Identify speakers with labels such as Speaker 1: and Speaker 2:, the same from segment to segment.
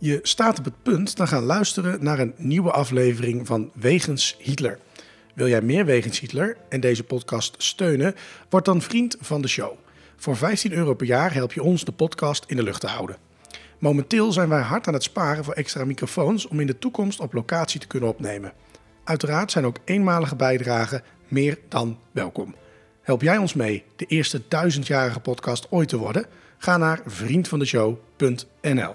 Speaker 1: Je staat op het punt te gaan luisteren naar een nieuwe aflevering van Wegens Hitler. Wil jij meer Wegens Hitler en deze podcast steunen? Word dan vriend van de show. Voor 15 euro per jaar help je ons de podcast in de lucht te houden. Momenteel zijn wij hard aan het sparen voor extra microfoons om in de toekomst op locatie te kunnen opnemen. Uiteraard zijn ook eenmalige bijdragen meer dan welkom. Help jij ons mee de eerste duizendjarige podcast ooit te worden? Ga naar vriendvandeshow.nl.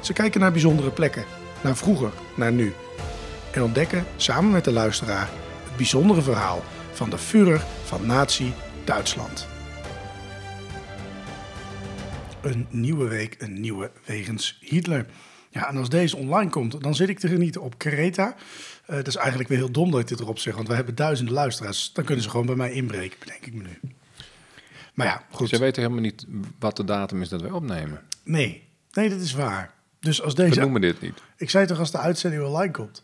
Speaker 1: Ze kijken naar bijzondere plekken, naar vroeger, naar nu. En ontdekken samen met de luisteraar het bijzondere verhaal van de Führer van Nazi Duitsland. Een nieuwe week, een nieuwe wegens Hitler. Ja, en als deze online komt, dan zit ik te genieten op Kreta. Eh dat is eigenlijk weer heel dom dat ik dit erop zeg, want we hebben duizenden luisteraars. Dan kunnen ze gewoon bij mij inbreken, bedenk ik me nu. Maar ja, goed.
Speaker 2: Ze weten helemaal niet wat de datum is dat wij opnemen.
Speaker 1: Nee, nee, dat is waar. Dus als deze.
Speaker 2: noemen dit niet.
Speaker 1: Ik zei toch als de uitzending online komt.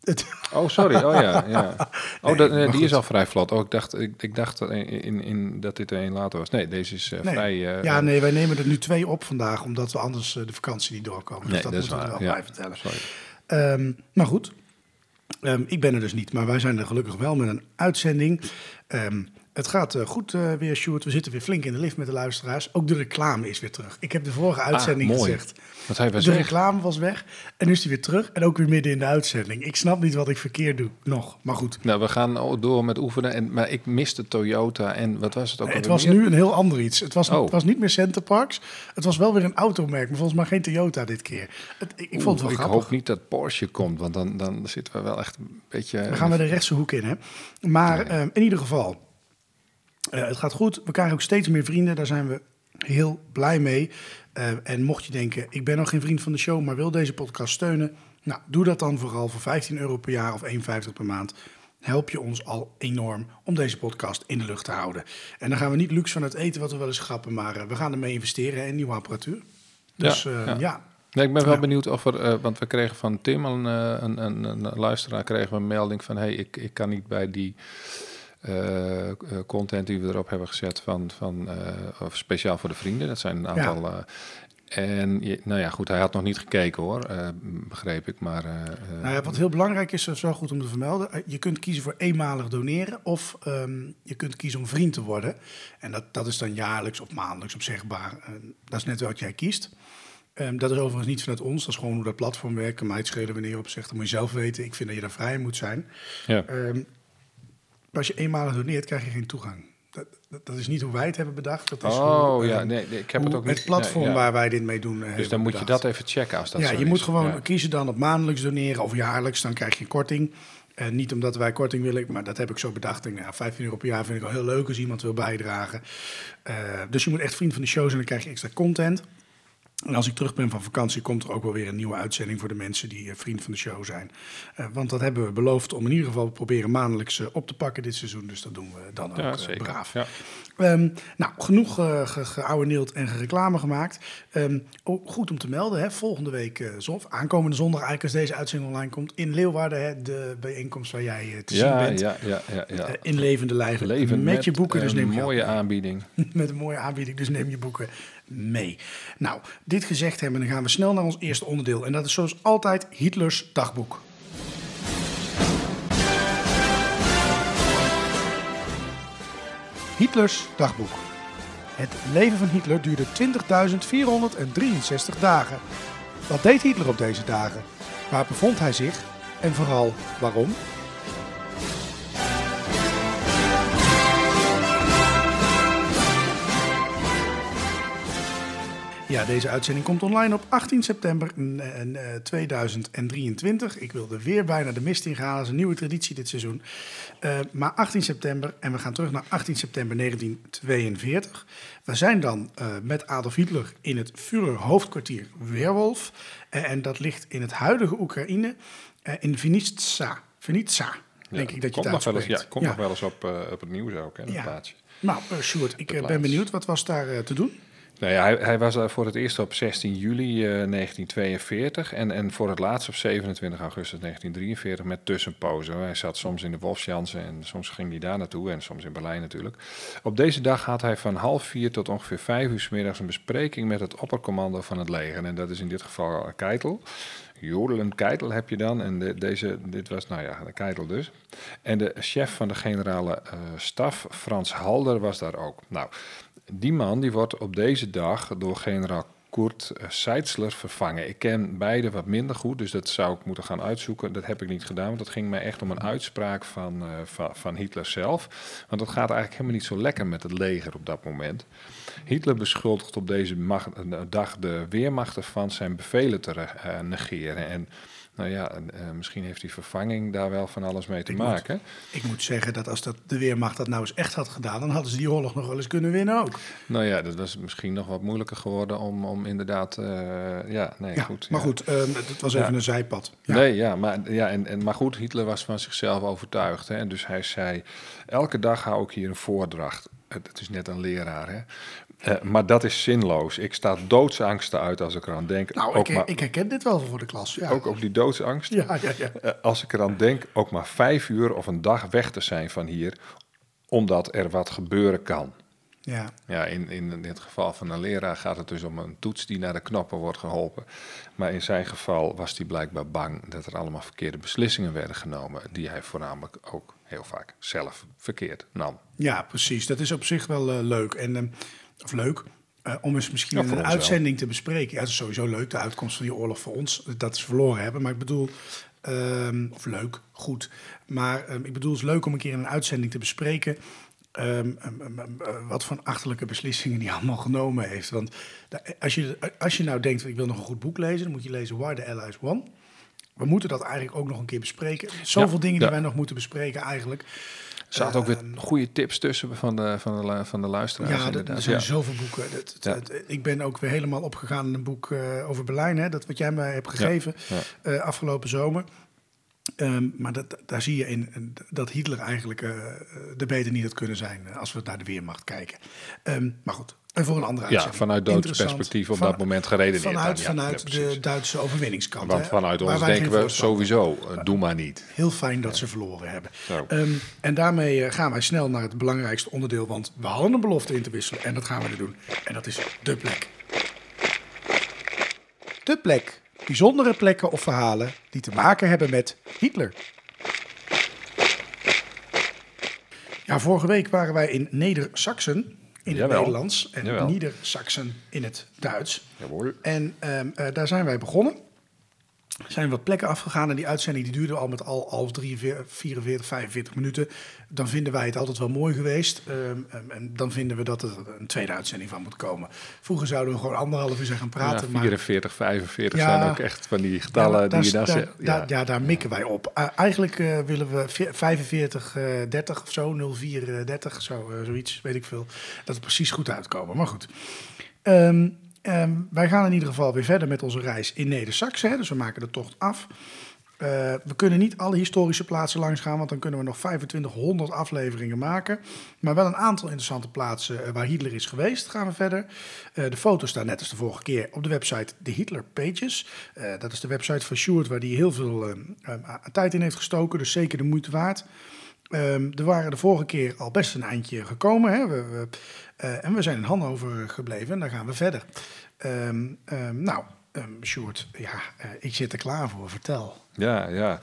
Speaker 1: Het,
Speaker 2: Oh, sorry. Oh ja. ja. Oh, dat, nee,
Speaker 1: maar
Speaker 2: die is al vrij vlot. Oh, ik dacht, ik, ik dacht in, in, dat dit er een later was. Nee, deze is eh,
Speaker 1: nee.
Speaker 2: vrij... eh,
Speaker 1: ja, nee, wij nemen er nu twee op vandaag, omdat we anders eh, de vakantie niet doorkomen.
Speaker 2: Nee,
Speaker 1: dus dat,
Speaker 2: dat is
Speaker 1: moeten we wel
Speaker 2: Ja.
Speaker 1: bij vertellen.
Speaker 2: Sorry.
Speaker 1: Ehm, maar goed, Ehm, ik ben er dus niet, maar wij zijn er gelukkig wel met een uitzending. Ehm, het gaat eh, goed eh, weer, Sjoerd. We zitten weer flink in de lift met de luisteraars. Ook de reclame is weer terug. Ik heb de vorige uitzending
Speaker 2: Ah, mooi.
Speaker 1: gezegd.
Speaker 2: Wat hij was
Speaker 1: De
Speaker 2: weg.
Speaker 1: reclame was weg en nu is hij weer terug. En ook weer midden in de uitzending. Ik snap niet wat ik verkeerd doe, nog. Maar goed,
Speaker 2: Nou, we gaan door met oefenen. En, maar ik miste Toyota. En wat was het ook
Speaker 1: het was
Speaker 2: meer?
Speaker 1: nu een heel ander iets. Het was,
Speaker 2: Oh.
Speaker 1: het was niet meer Centerparks. Het was wel weer een automerk, maar volgens mij geen Toyota dit keer. Het, ik, ik vond het wel
Speaker 2: ik
Speaker 1: grappig.
Speaker 2: hoop niet dat Porsche komt, want dan, dan zitten we wel echt een beetje...
Speaker 1: Dan gaan we de rechtse hoek in, hè. Maar eh, in ieder geval, eh, het gaat goed. We krijgen ook steeds meer vrienden. Daar zijn we heel blij mee. Eh, en mocht je denken, ik ben nog geen vriend van de show, maar wil deze podcast steunen. Nou, doe dat dan vooral voor 15 euro per jaar of 1,50 per maand. Help je ons al enorm om deze podcast in de lucht te houden. En dan gaan we niet luxe van het eten wat we wel eens grappen, maar eh, we gaan ermee investeren in nieuwe apparatuur. Dus
Speaker 2: Ja, ja.
Speaker 1: ja.
Speaker 2: Nee, ik ben wel
Speaker 1: Ja.
Speaker 2: benieuwd of er, want we kregen van Tim, een, een, een, een luisteraar, kregen we een melding van, hey, ik, ik kan niet bij die content die we erop hebben gezet van, van eh, of speciaal voor de vrienden. Dat zijn een aantal. eh, en nou ja, goed, hij had nog niet gekeken hoor, eh, begreep ik. Maar eh, eh,
Speaker 1: Nou ja, wat heel belangrijk is, dat is wel goed om te vermelden. eh, Je kunt kiezen voor eenmalig doneren of ehm, je kunt kiezen om vriend te worden. En dat, dat is dan jaarlijks of maandelijks opzegbaar. Eh, dat is net wat jij kiest. Ehm, dat is overigens niet vanuit ons, dat is gewoon hoe dat platform werkt. Kan mij het schelen wanneer je opzegt, dat moet je zelf weten. Ik vind dat je daar vrij in moet zijn.
Speaker 2: ja.
Speaker 1: Ehm, maar als je eenmalig doneert, krijg je geen toegang. Dat, dat, dat is niet hoe wij het hebben bedacht. Dat is
Speaker 2: Oh
Speaker 1: hoe,
Speaker 2: ja,
Speaker 1: ehm,
Speaker 2: nee, ik heb het ook niet.
Speaker 1: Het platform
Speaker 2: nee, ja.
Speaker 1: waar wij dit mee doen. eh,
Speaker 2: Dus dan moet je dat even checken als dat
Speaker 1: ja, je
Speaker 2: is.
Speaker 1: moet gewoon
Speaker 2: Ja.
Speaker 1: kiezen dan op maandelijks doneren of jaarlijks. Dan krijg je een korting. Eh, niet omdat wij korting willen, maar dat heb ik zo bedacht. En, ja, 15 euro per jaar vind ik al heel leuk als iemand wil bijdragen. Eh, dus je moet echt vriend van de show zijn, dan krijg je extra content. En als ik terug ben van vakantie, komt er ook wel weer een nieuwe uitzending voor de mensen die eh, vriend van de show zijn. Eh, want dat hebben we beloofd om in ieder geval te proberen maandelijks eh, op te pakken dit seizoen. Dus dat doen we dan ook
Speaker 2: Ja, zeker.
Speaker 1: braaf.
Speaker 2: Ja.
Speaker 1: Ehm, nou, genoeg uh, ge geouweneeld en reclame gemaakt. Ook goed om te melden, hè, volgende week, uh, aankomende zondag eigenlijk als deze uitzending online komt, in Leeuwarden, hè, de bijeenkomst waar jij uh, te
Speaker 2: Ja,
Speaker 1: zien bent.
Speaker 2: ja, ja, ja, ja.
Speaker 1: Uh, in levende lijven.
Speaker 2: Leven
Speaker 1: met, je boeken, dus
Speaker 2: een
Speaker 1: neem je
Speaker 2: mooie
Speaker 1: ook-
Speaker 2: aanbieding.
Speaker 1: met een mooie aanbieding, dus neem je boeken mee. Nou, dit gezegd hebben, dan gaan we snel naar ons eerste onderdeel. En dat is zoals altijd Hitlers dagboek. Hitlers dagboek. Het leven van Hitler duurde 20.463 dagen. Wat deed Hitler op deze dagen? Waar bevond hij zich? En vooral waarom? Ja, deze uitzending komt online op 18 september eh, 2023. Ik wilde weer bijna de mist ingaan. Dat is een nieuwe traditie dit seizoen. Uh, maar 18 september, en we gaan terug naar 18 september 1942. We zijn dan uh, met Adolf Hitler in het Führer hoofdkwartier Weerwolf. Uh, en dat ligt in het huidige Oekraïne, in Vinitsa. Vinitsa, denk
Speaker 2: ja,
Speaker 1: ik dat je
Speaker 2: komt
Speaker 1: het
Speaker 2: nog wel eens,
Speaker 1: uitspreekt.
Speaker 2: Ja, komt
Speaker 1: Ja.
Speaker 2: nog wel eens op, op het nieuws ook, hè, dat
Speaker 1: Ja.
Speaker 2: plaatsje.
Speaker 1: Nou, Sjoerd, ik ben benieuwd. Wat was daar te doen?
Speaker 2: Nou ja, hij, hij was daar voor het eerst op 16 juli uh, 1942 en, en voor het laatst op 27 augustus 1943 met tussenpozen. Hij zat soms in de Wolfsjansen en soms ging hij daar naartoe en soms in Berlijn natuurlijk. Op deze dag had hij van half vier tot ongeveer vijf uur 's middags een bespreking met het oppercommando van het leger. En dat is in dit geval Keitel. Jodelen Keitel heb je dan. En de, deze, dit was, nou ja, de Keitel dus. En de chef van de generale uh, staf, Frans Halder, was daar ook. Nou, die man die wordt op deze dag door generaal Kurt uh, Seitzler vervangen. Ik ken beide wat minder goed, dus dat zou ik moeten gaan uitzoeken. Dat heb ik niet gedaan, want dat ging mij echt om een uitspraak van, uh, van, Hitler zelf. Want het gaat eigenlijk helemaal niet zo lekker met het leger op dat moment. Hitler beschuldigt op deze macht, dag de weermachten van zijn bevelen te negeren. En nou ja, uh, misschien heeft die vervanging daar wel van alles mee te
Speaker 1: ik
Speaker 2: maken.
Speaker 1: Moet, ik moet zeggen dat als dat de Weermacht dat nou eens echt had gedaan, dan hadden ze die oorlog nog wel eens kunnen winnen ook.
Speaker 2: Nou ja, dat was misschien nog wat moeilijker geworden om, om inderdaad, uh, ja, nee,
Speaker 1: ja,
Speaker 2: goed.
Speaker 1: Maar
Speaker 2: ja.
Speaker 1: goed, uh, het was even ja. een zijpad.
Speaker 2: Ja. Nee, ja, maar, ja en, en, maar goed, Hitler was van zichzelf overtuigd. Hè, en dus hij zei, elke dag hou ik hier een voordracht. Het is net een leraar, hè. Uh, maar dat is zinloos. Ik sta doodsangsten uit als ik eraan denk.
Speaker 1: Nou,
Speaker 2: ook
Speaker 1: ik,
Speaker 2: maar,
Speaker 1: ik, herken dit wel voor de klas. Ja.
Speaker 2: Ook op die doodsangst.
Speaker 1: Ja, ja, ja.
Speaker 2: Uh, als ik eraan denk, ook maar vijf uur of een dag weg te zijn van hier, omdat er wat gebeuren kan.
Speaker 1: Ja.
Speaker 2: Ja, in, in dit geval van een leraar gaat het dus om een toets die naar de knoppen wordt geholpen. Maar in zijn geval was hij blijkbaar bang dat er allemaal verkeerde beslissingen werden genomen, die hij voornamelijk ook heel vaak zelf verkeerd nam.
Speaker 1: Ja, precies. Dat is op zich wel uh, leuk. En, uh, of leuk, uh, om eens misschien
Speaker 2: Ja,
Speaker 1: een uitzending te bespreken. Ja, het is sowieso leuk, de uitkomst van die oorlog voor ons, dat is verloren hebben. Maar ik bedoel, um, of leuk, goed. Maar um, ik bedoel, het is leuk om een keer in een uitzending te bespreken. Um, wat voor achterlijke beslissingen die allemaal genomen heeft. Want als je, als je nou denkt, ik wil nog een goed boek lezen, dan moet je lezen Why the Allies Won. We moeten dat eigenlijk ook nog een keer bespreken. Zoveel
Speaker 2: Ja,
Speaker 1: dingen die wij nog moeten bespreken eigenlijk.
Speaker 2: Er zaten ook weer goede tips tussen van de, van de, van de luisteraars.
Speaker 1: Ja, dat- er zijn
Speaker 2: Ja.
Speaker 1: zoveel boeken. Dat,
Speaker 2: Ja.
Speaker 1: dat- ik ben ook weer helemaal opgegaan in een boek eh, over Berlijn. Hè, dat wat jij mij hebt gegeven
Speaker 2: ja.
Speaker 1: eh, afgelopen zomer. Ehm, maar dat, daar zie je in dat Hitler eigenlijk eh, de beter niet had kunnen zijn als we naar de Weermacht kijken. Ehm, maar goed, en voor een andere
Speaker 2: Ja,
Speaker 1: uitzending.
Speaker 2: vanuit Doods
Speaker 1: Interessant.
Speaker 2: perspectief op
Speaker 1: Van-
Speaker 2: dat moment geredeneerd.
Speaker 1: Vanuit.
Speaker 2: Ja,
Speaker 1: vanuit
Speaker 2: ja,
Speaker 1: de Duitse overwinningskant.
Speaker 2: Want vanuit ons
Speaker 1: wij
Speaker 2: denken we sowieso, eh, doe maar niet.
Speaker 1: Heel fijn dat ze verloren hebben. Ehm, en daarmee eh, gaan wij snel naar het belangrijkste onderdeel, want we hadden een belofte in te wisselen en dat gaan we nu doen. En dat is de plek. De plek. Bijzondere plekken of verhalen die te maken hebben met Hitler. Ja, vorige week waren wij in Neder-Saxen in het. Nederlands en
Speaker 2: Jawel.
Speaker 1: Nieder-Saxen in het Duits.
Speaker 2: Jawohl.
Speaker 1: En ehm, eh, daar zijn wij begonnen. Zijn wat plekken afgegaan en die uitzending die duurde al met al, al 43, 44, 45 minuten. Dan vinden wij het altijd wel mooi geweest. Ehm, ehm, en dan vinden we dat er een tweede uitzending van moet komen. Vroeger zouden we gewoon anderhalf uur zijn gaan praten.
Speaker 2: ja,
Speaker 1: maar
Speaker 2: 44, 45
Speaker 1: Ja.
Speaker 2: zijn ook echt van die getallen
Speaker 1: ja,
Speaker 2: die je
Speaker 1: daar,
Speaker 2: zegt.
Speaker 1: ja, daar mikken wij op. Uh, eigenlijk uh, willen we 45, uh, 30 of zo, 04, 30, zo, uh, zoiets, weet ik veel. Dat het precies goed uitkomen. Maar goed. Um, um, wij gaan in ieder geval weer verder met onze reis in Neder-Saxen. Dus we maken de tocht af. Uh, we kunnen niet alle historische plaatsen langs gaan, want dan kunnen we nog 2500 afleveringen maken. Maar wel een aantal interessante plaatsen uh, waar Hitler is geweest, gaan we verder. Uh, de foto's staan net als de vorige keer op de website de Hitler Pages. dat is de website van Sjoerd, waar hij heel veel tijd in heeft gestoken, dus zeker de moeite waard. Um, er waren de vorige keer al best een eindje gekomen. Hè? We, we, en we zijn in Hannover gebleven en daar gaan we verder. Um, um, nou, Sjoerd, ja, uh, ik zit er klaar voor. Vertel.
Speaker 2: Ja, ja.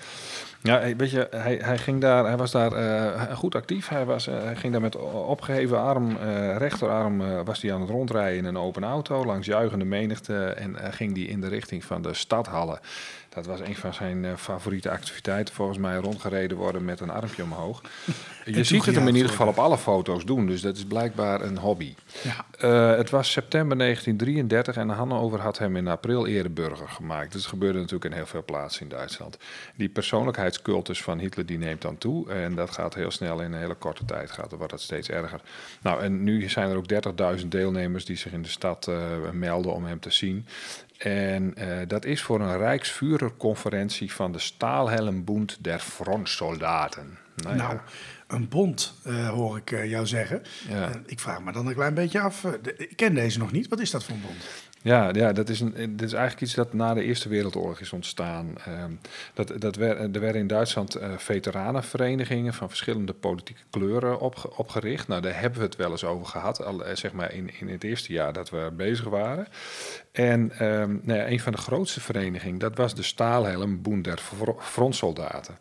Speaker 2: Ja, weet je, hij, hij, ging daar, hij was daar eh, goed actief. Hij, was, eh, hij ging daar met opgeheven arm, eh, rechterarm, was hij aan het rondrijden in een open auto langs juichende menigte. En ging die in de richting van de stadhallen. Dat was een van zijn uh, favoriete activiteiten. Volgens mij rondgereden worden met een armpje omhoog. Je ziet het hem in ieder geval op alle foto's doen. Dus dat is blijkbaar een hobby. Ja. Uh, het was september 1933 en Hannover had hem in april ereburger gemaakt. Dat gebeurde natuurlijk in heel veel plaatsen in Duitsland. Die persoonlijkheidscultus van Hitler die neemt dan toe. En dat gaat heel snel in een hele korte tijd. Gaat, dan wordt het steeds erger. Nou, en nu zijn er ook 30.000 deelnemers die zich in de stad uh, melden om hem te zien. En uh, dat is voor een Rijksvuurerconferentie van de Staalhelmbund der Frontsoldaten.
Speaker 1: Nou, nou een bond, uh, hoor ik uh, jou zeggen. Ja. ik vraag me dan een klein beetje af. ik ken deze nog niet. Wat is dat voor een bond?
Speaker 2: Ja, ja dat, is een, dat is eigenlijk iets dat na de Eerste Wereldoorlog is ontstaan. Um, dat, dat wer, er werden in Duitsland uh, veteranenverenigingen van verschillende politieke kleuren opge, opgericht. Nou, daar hebben we het wel eens over gehad, al, zeg maar in, in het eerste jaar dat we bezig waren. En um, nou ja, een van de grootste verenigingen, dat was de Staalhelm Bund der Frontsoldaten.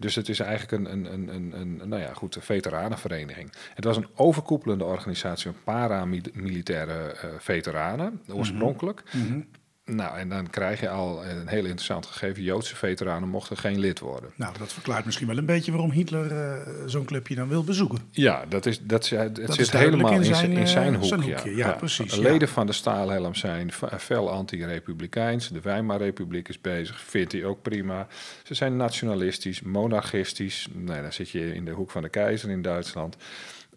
Speaker 2: Dus het is eigenlijk een, een, een, een, nou ja, goed, veteranenvereniging. Het was een overkoepelende organisatie van paramilitaire uh, veteranen, oorspronkelijk. Mm nou, en dan krijg je al een heel interessant gegeven. Joodse veteranen mochten geen lid worden.
Speaker 1: Nou, dat verklaart misschien wel een beetje waarom Hitler uh, zo'n clubje dan wil bezoeken.
Speaker 2: Ja, dat, is, dat, het dat zit helemaal in zijn, in zijn, hoek, zijn hoekje. Ja, ja, precies. Leden van de Staalhelm zijn fel anti-republikeins. De Weimarrepubliek is bezig, vindt hij ook prima. Ze zijn nationalistisch, monarchistisch. Nee, dan zit je in de hoek van de keizer in Duitsland.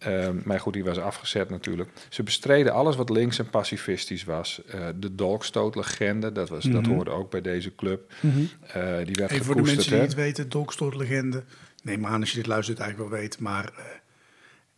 Speaker 2: Uh, maar goed, die was afgezet natuurlijk. Ze bestreden alles wat links en pacifistisch was. Uh, de dolkstootlegende, dat, was, dat mhm. hoorde ook bij deze club. Mm -hmm. uh, die werd
Speaker 1: Even voor de mensen die het weten, dolkstootlegende. Nee, maar aan als je dit luistert eigenlijk wel weet. Maar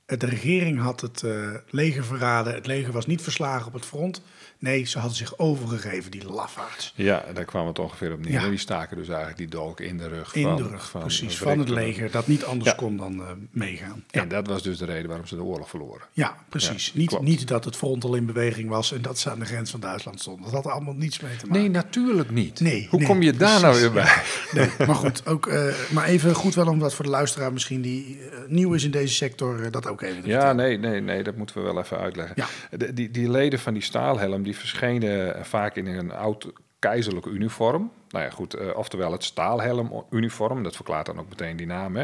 Speaker 1: eh, de regering had het leger verraden. Het leger was niet verslagen op het front. Nee, ze hadden zich overgegeven, die lafaards.
Speaker 2: Ja, daar kwam het ongeveer op neer. Ja. Die staken dus eigenlijk die dolk in de rug.
Speaker 1: In van, de rug, van, precies. Van het leger, dat niet anders kon dan uh, meegaan.
Speaker 2: Ja. En dat was dus de reden waarom ze de oorlog verloren.
Speaker 1: Ja, precies. niet, niet dat het front al in beweging was en dat ze aan de grens van Duitsland stonden. Dat had allemaal niets mee te maken.
Speaker 2: Nee, natuurlijk niet. Nee, Hoe kom je daar nou weer bij?
Speaker 1: Nee, maar goed, ook, uh, maar even goed wel om dat voor de luisteraar misschien die uh, nieuw is in deze sector, dat ook even
Speaker 2: Ja, nee, nee, nee, dat moeten we wel even uitleggen. De, die, die leden van die staalhelm, die verschenen eh, vaak in een oud keizerlijk uniform. Nou ja, goed, uh, oftewel het staalhelm-uniform, dat verklaart dan ook meteen die naam. Hè.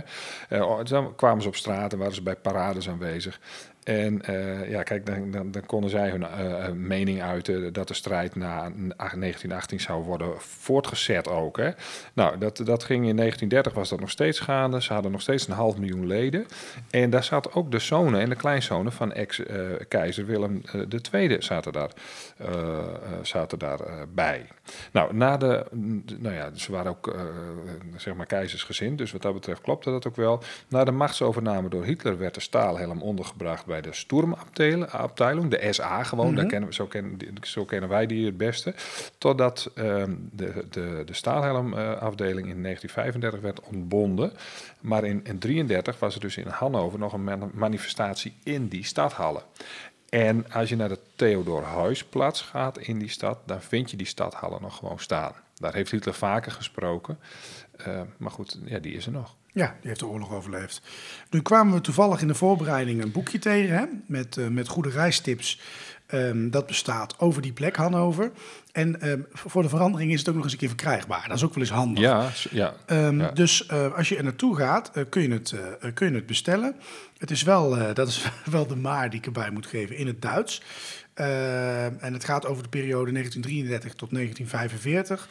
Speaker 2: Dan kwamen ze op straat en waren ze bij parades aanwezig. En uh, ja, kijk, dan, dan, dan, konden zij hun uh, mening uiten dat de strijd na 1918 zou worden voortgezet ook. Hè. Nou, dat, dat ging in 1930 was dat nog steeds gaande. Ze hadden nog steeds een half miljoen leden. En daar zat ook de zonen en de kleinzonen van ex-keizer Willem II zaten daar, zaten daar bij. Nou, na de, nou ja, ze waren ook zeg maar keizersgezind, dus wat dat betreft klopte dat ook wel. Na de machtsovername door Hitler werd de staalhelm ondergebracht bij de Sturmabteilung, de SA gewoon, mm daar kennen we, zo, kennen, zo kennen wij die het beste. Totdat um, de, de, de staalhelmafdeling in 1935 werd ontbonden. Maar in 1933 was er dus in Hannover nog een manifestatie in die stadhallen. En als je naar de Theodor Huisplatz gaat in die stad, dan vind je die stadhallen nog gewoon staan. Daar heeft Hitler vaker gesproken. Uh, maar goed, ja, die is er nog.
Speaker 1: Ja, die heeft de oorlog overleefd. Nu kwamen we toevallig in de voorbereiding een boekje tegen hè, met, uh, met goede reistips. Um, dat bestaat over die plek, Hannover. En um, voor de verandering is het ook nog eens een keer verkrijgbaar. Dat is ook wel eens handig.
Speaker 2: Ja, ja,
Speaker 1: um,
Speaker 2: ja.
Speaker 1: Dus uh, als je er naartoe gaat, uh, kun, je het, uh, kun je het bestellen. Het is wel, dat is wel de maar die ik erbij moet geven, in het Duits. en het gaat over de periode 1933 tot 1945.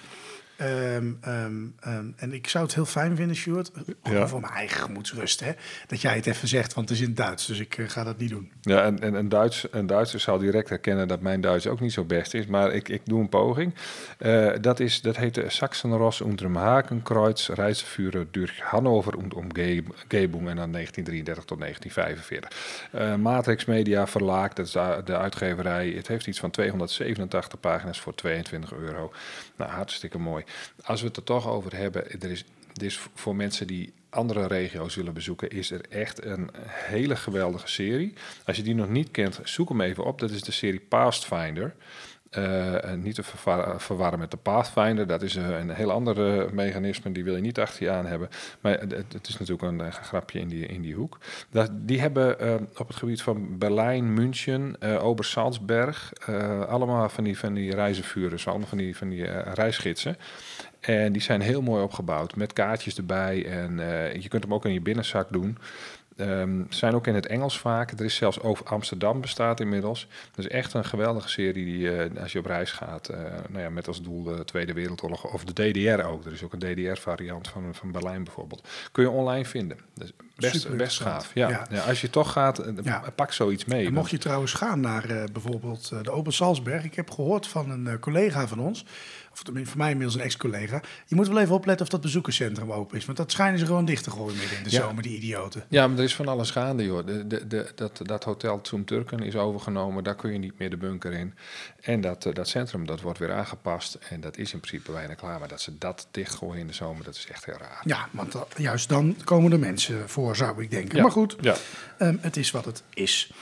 Speaker 1: Um, um, um, en ik zou het heel fijn vinden, Sjoerd, ja. voor mijn eigen gemoedsrust, hè, dat jij het even zegt, want het is in Duits, dus ik uh, ga dat niet doen.
Speaker 2: Ja, en, en een, Duits, een Duitser zal direct herkennen dat mijn Duits ook niet zo best is, maar ik, ik doe een poging. Uh, dat, is, dat heet de Sachsenross Hakenkreuz Reiseführer durch Hannover und Umgebung en dan 1933 tot 1945. Uh, Matrix Media Verlaag, dat is de, de uitgeverij, het heeft iets van 287 pagina's voor 22 euro. Nou, hartstikke mooi. Als we het er toch over hebben, er is, voor mensen die andere regio's willen bezoeken, is er echt een hele geweldige serie. Als je die nog niet kent, zoek hem even op. Dat is de serie Pastfinder. Uh, niet te verwarren met de Pathfinder. Dat is een heel ander mechanisme. Die wil je niet achter je aan hebben. Maar het, is natuurlijk een, grapje in die, in die hoek. Dat, die hebben op het gebied van Berlijn, München, Obersalzberg... allemaal van die, van die. Allemaal van die, van die reisgidsen. En die zijn heel mooi opgebouwd met kaartjes erbij. En je kunt hem ook in je binnenzak doen. Um, zijn ook in het Engels vaak. Er is zelfs over Amsterdam bestaat inmiddels. Dat is echt een geweldige serie die uh, als je op reis gaat, uh, nou ja, met als doel de Tweede Wereldoorlog of de DDR ook. Er is ook een DDR-variant van, van Berlijn bijvoorbeeld. Kun je online vinden. Dus best, best gaaf. Ja. ja. als je toch gaat, uh, pak zoiets mee.
Speaker 1: En mocht je trouwens gaan naar bijvoorbeeld de Open Salzberg. Ik heb gehoord van een collega van ons voor mij inmiddels een ex-collega. Je moet wel even opletten of dat bezoekerscentrum open is. Want dat schijnen ze gewoon dicht te gooien midden in de zomer, die idioten.
Speaker 2: Ja, maar er is van alles gaande, joh. De, de, de, dat, dat hotel Zoom Turken is overgenomen. Daar kun je niet meer de bunker in. En dat, eh, dat centrum, dat wordt weer aangepast. En dat is in principe bijna klaar. Maar dat ze dat dichtgooien in de zomer, dat is echt heel raar.
Speaker 1: Ja, want juist dan komen er mensen voor, zou ik denken. Maar goed, ja. Um, het is wat het is.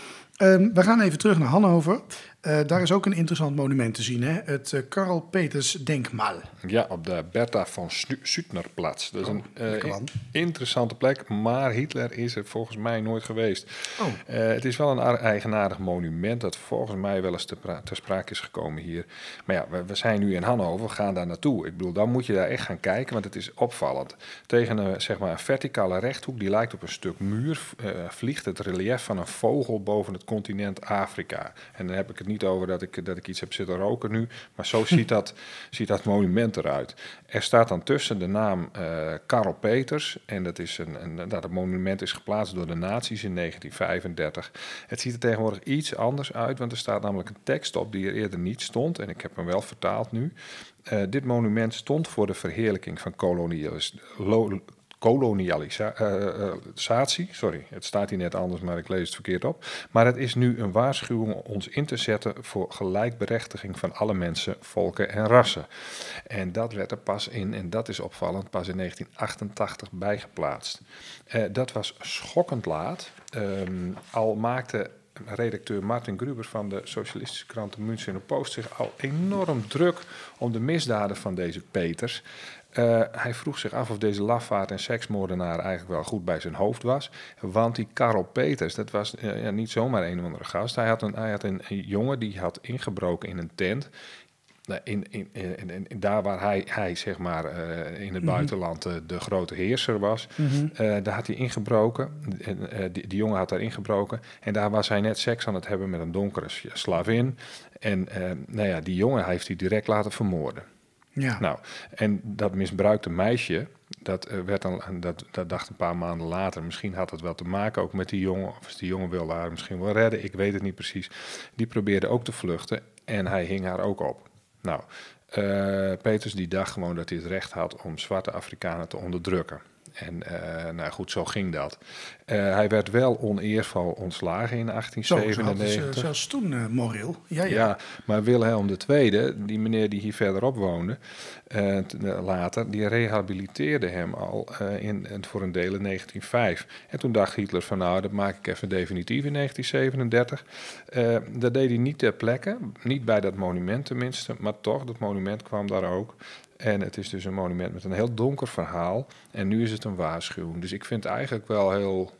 Speaker 1: Um, we gaan even terug naar Hannover. Uh, daar is ook een interessant monument te zien, hè? het uh, Karl Peters Denkmal.
Speaker 2: Ja, op de Bertha von Suttnerplatz. Dat is oh, een uh, interessante plek, maar Hitler is er volgens mij nooit geweest. Oh. het is wel een eigenaardig monument dat volgens mij wel eens te, ter sprake is gekomen hier. Maar ja, we, we, zijn nu in Hannover, we gaan daar naartoe. Ik bedoel, dan moet je daar echt gaan kijken, want het is opvallend. Tegen een, zeg maar, een verticale rechthoek, die lijkt op een stuk muur, vliegt het relief van een vogel boven het continent Afrika. En dan heb ik het niet over dat ik, dat ik iets heb zitten roken nu, maar zo ziet, dat, ziet dat monument eruit. Er staat dan tussen de naam uh, Karel Peters en dat is een, een, dat het monument is geplaatst door de nazi's in 1935. Het ziet er tegenwoordig iets anders uit, want er staat namelijk een tekst op die er eerder niet stond en ik heb hem wel vertaald nu. Uh, dit monument stond voor de verheerlijking van kolonialisme kolonialisatie. Sorry, het staat hier net anders, maar ik lees het verkeerd op. Maar het is nu een waarschuwing om ons in te zetten voor gelijkberechtiging van alle mensen, volken en rassen. En dat werd er pas in, en dat is opvallend, pas in 1988 bijgeplaatst. Uh, dat was schokkend laat. Um, al maakte redacteur Martin Gruber van de socialistische krant de Münchener Post zich al enorm druk om de misdaden van deze Peters. Uh, hij vroeg zich af of deze lafaard en seksmoordenaar eigenlijk wel goed bij zijn hoofd was. Want die Karel Peters, dat was uh, ja, niet zomaar een of andere gast. Hij had, een, hij had een, een, jongen die had ingebroken in een tent. In, in, in, in daar waar hij, hij zeg maar, uh, in het mm buitenland de grote heerser was, mm -hmm. daar had hij ingebroken. die, die jongen had daar ingebroken. En daar was hij net seks aan het hebben met een donkere slavin. En nou ja, die jongen heeft hij direct laten vermoorden. Nou, en dat misbruikte meisje, dat, uh, werd dan, dat, dat dacht een paar maanden later, misschien had het wel te maken ook met die jongen, of die jongen wilde haar misschien wel redden, ik weet het niet precies. Die probeerde ook te vluchten en hij hing haar ook op. Nou, uh, Peters die dacht gewoon dat hij het recht had om zwarte Afrikanen te onderdrukken. En uh, nou goed, zo ging dat. Uh, hij werd wel oneervol ontslagen in 1897. Zo,
Speaker 1: zelfs toen uh, moreel.
Speaker 2: Ja, ja. ja, maar Wilhelm II, die meneer die hier verderop woonde, later, die rehabiliteerde hem al in, voor een deel in 1905. En toen dacht Hitler van nou, dat maak ik even definitief in 1937. dat deed hij niet ter plekke, niet bij dat monument tenminste, maar toch, dat monument kwam daar ook. En het is dus een monument met een heel donker verhaal. En nu is het een waarschuwing. Dus ik vind het eigenlijk wel heel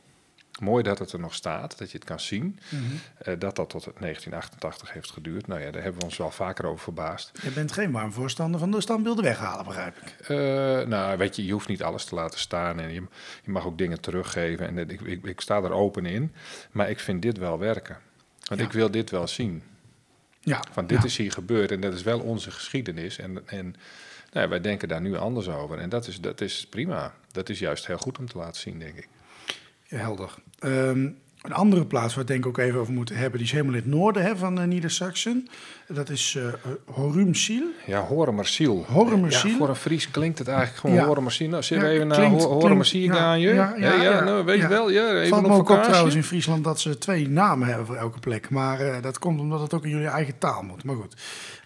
Speaker 2: mooi dat het er nog staat, dat je het kan zien. Mhm. Eh, dat dat tot 1988 heeft geduurd. Nou ja, daar hebben we ons wel vaker over verbaasd.
Speaker 1: Je bent geen warm voorstander van de standbeelden weghalen, begrijp ik.
Speaker 2: Uh, nou, weet je, je hoeft niet alles te laten staan en je, je mag ook dingen teruggeven. En ik, ik, ik, sta er open in, maar ik vind dit wel werken. Want ik wil dit wel zien. Ja. Van dit is hier gebeurd en dat is wel onze geschiedenis. En, en nou, wij denken daar nu anders over. En dat is, dat is prima. Dat is juist heel goed om te laten zien, denk ik.
Speaker 1: Ja, helder. Um, een andere plaats waar we denk ik ook even over moeten hebben, die is helemaal in het noorden hè, van uh, Niedersachsen. Dat is uh, Horumsiel.
Speaker 2: Ja, Horemersiel.
Speaker 1: Horemersiel.
Speaker 2: Ja, voor een Fries klinkt het eigenlijk gewoon ja. Horemersiel. Nou, zullen we even naar Horemersiel gaan? Je? Ja, ja, ja, nou, weet je wel. Ja, even
Speaker 1: Valt me ook op trouwens in Friesland dat ze twee namen hebben voor elke plek. Maar uh, dat komt omdat het ook in jullie eigen taal moet. Maar goed.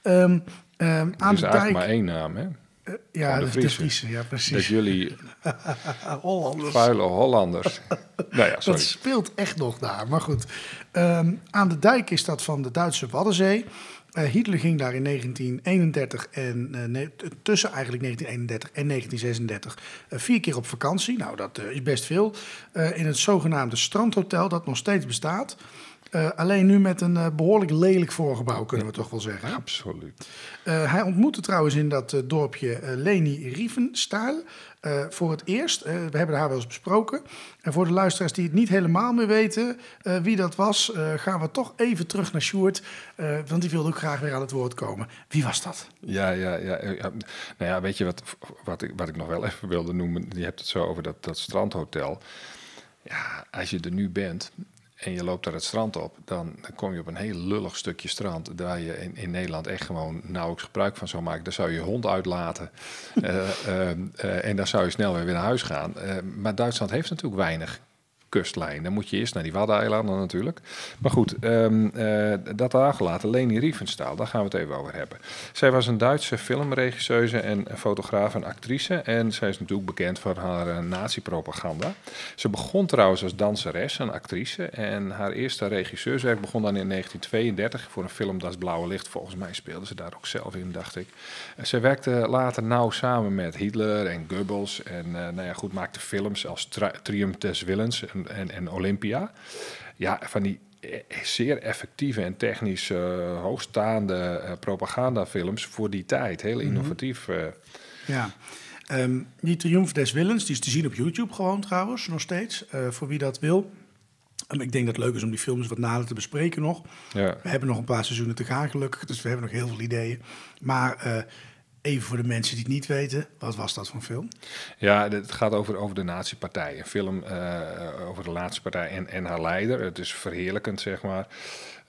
Speaker 1: Um,
Speaker 2: um, aan is de eigenlijk dijk... maar één naam, hè?
Speaker 1: Eh, ja,
Speaker 2: de Friese.
Speaker 1: Ja
Speaker 2: Dat
Speaker 1: precies.
Speaker 2: jullie
Speaker 1: Hollanders.
Speaker 2: vuile Hollanders... nou ja,
Speaker 1: Dat
Speaker 2: sorry.
Speaker 1: speelt echt nog daar. Maar goed, Ehm, aan de dijk is dat van de Duitse Waddenzee. Eh, Hitler ging daar in 1931 en eh, nee, tussen eigenlijk 1931 en 1936 eh, vier keer op vakantie. Nou, dat is best veel. In het zogenaamde strandhotel dat nog steeds bestaat. Eh, alleen nu met een eh, behoorlijk lelijk voorgebouw, kunnen we toch wel zeggen.
Speaker 2: Absoluut.
Speaker 1: Eh, hij ontmoette trouwens in dat dorpje Leni Riefenstahl eh, voor het eerst. We hebben haar wel eens besproken. En voor de luisteraars die het niet helemaal meer weten wie dat was, gaan we toch even terug naar Sjoerd. want die wilde ook graag weer aan het woord komen. Wie was dat?
Speaker 2: Ja, ja, ja, ja. Nou ja, weet je wat, wat, ik, wat ik nog wel even wilde noemen? Je hebt het zo over dat, dat strandhotel. Ja, als je er nu bent en je loopt daar het strand op, dan, dan kom je op een heel lullig stukje strand. Waar je in, in Nederland echt gewoon nauwelijks gebruik van zou maken. Daar zou je je hond uitlaten. Eh, eh, eh, en dan zou je snel weer naar huis gaan. Maar Duitsland heeft natuurlijk weinig kustlijn. Dan moet je eerst naar die Waddeneilanden natuurlijk. Maar goed, ehm, eh, dat daar gelaten. Leni Riefenstahl, daar gaan we het even over hebben. Zij was een Duitse filmregisseuse en fotograaf en actrice. En zij is natuurlijk bekend voor haar eh, nazi-propaganda. Ze begon trouwens als danseres en actrice. En haar eerste regisseurswerk begon dan in 1932 voor een film Das Blauwe Licht. Volgens mij speelde ze daar ook zelf in, dacht ik. En zij werkte later nauw samen met Hitler en Goebbels. En eh, nou ja, goed, maakte films als Tri- Triumph des Willens en, en, en Olympia. Ja, van die zeer effectieve en technisch eh, hoogstaande eh, propagandafilms voor die tijd. Heel innovatief. eh.
Speaker 1: Ja. Ehm, die Triumph des Willens, die is te zien op YouTube gewoon trouwens, nog steeds. voor wie dat wil. Ik denk dat het leuk is om die films wat nader te bespreken nog.
Speaker 2: ja.
Speaker 1: We hebben nog een paar seizoenen te gaan, gelukkig. Dus we hebben nog heel veel ideeën. Maar even voor de mensen die het niet weten, wat was dat voor een film?
Speaker 2: Ja, het gaat over, over de nazi-partij. Een film eh, over de nazi-partij en, en haar leider. Het is verheerlijkend, zeg maar.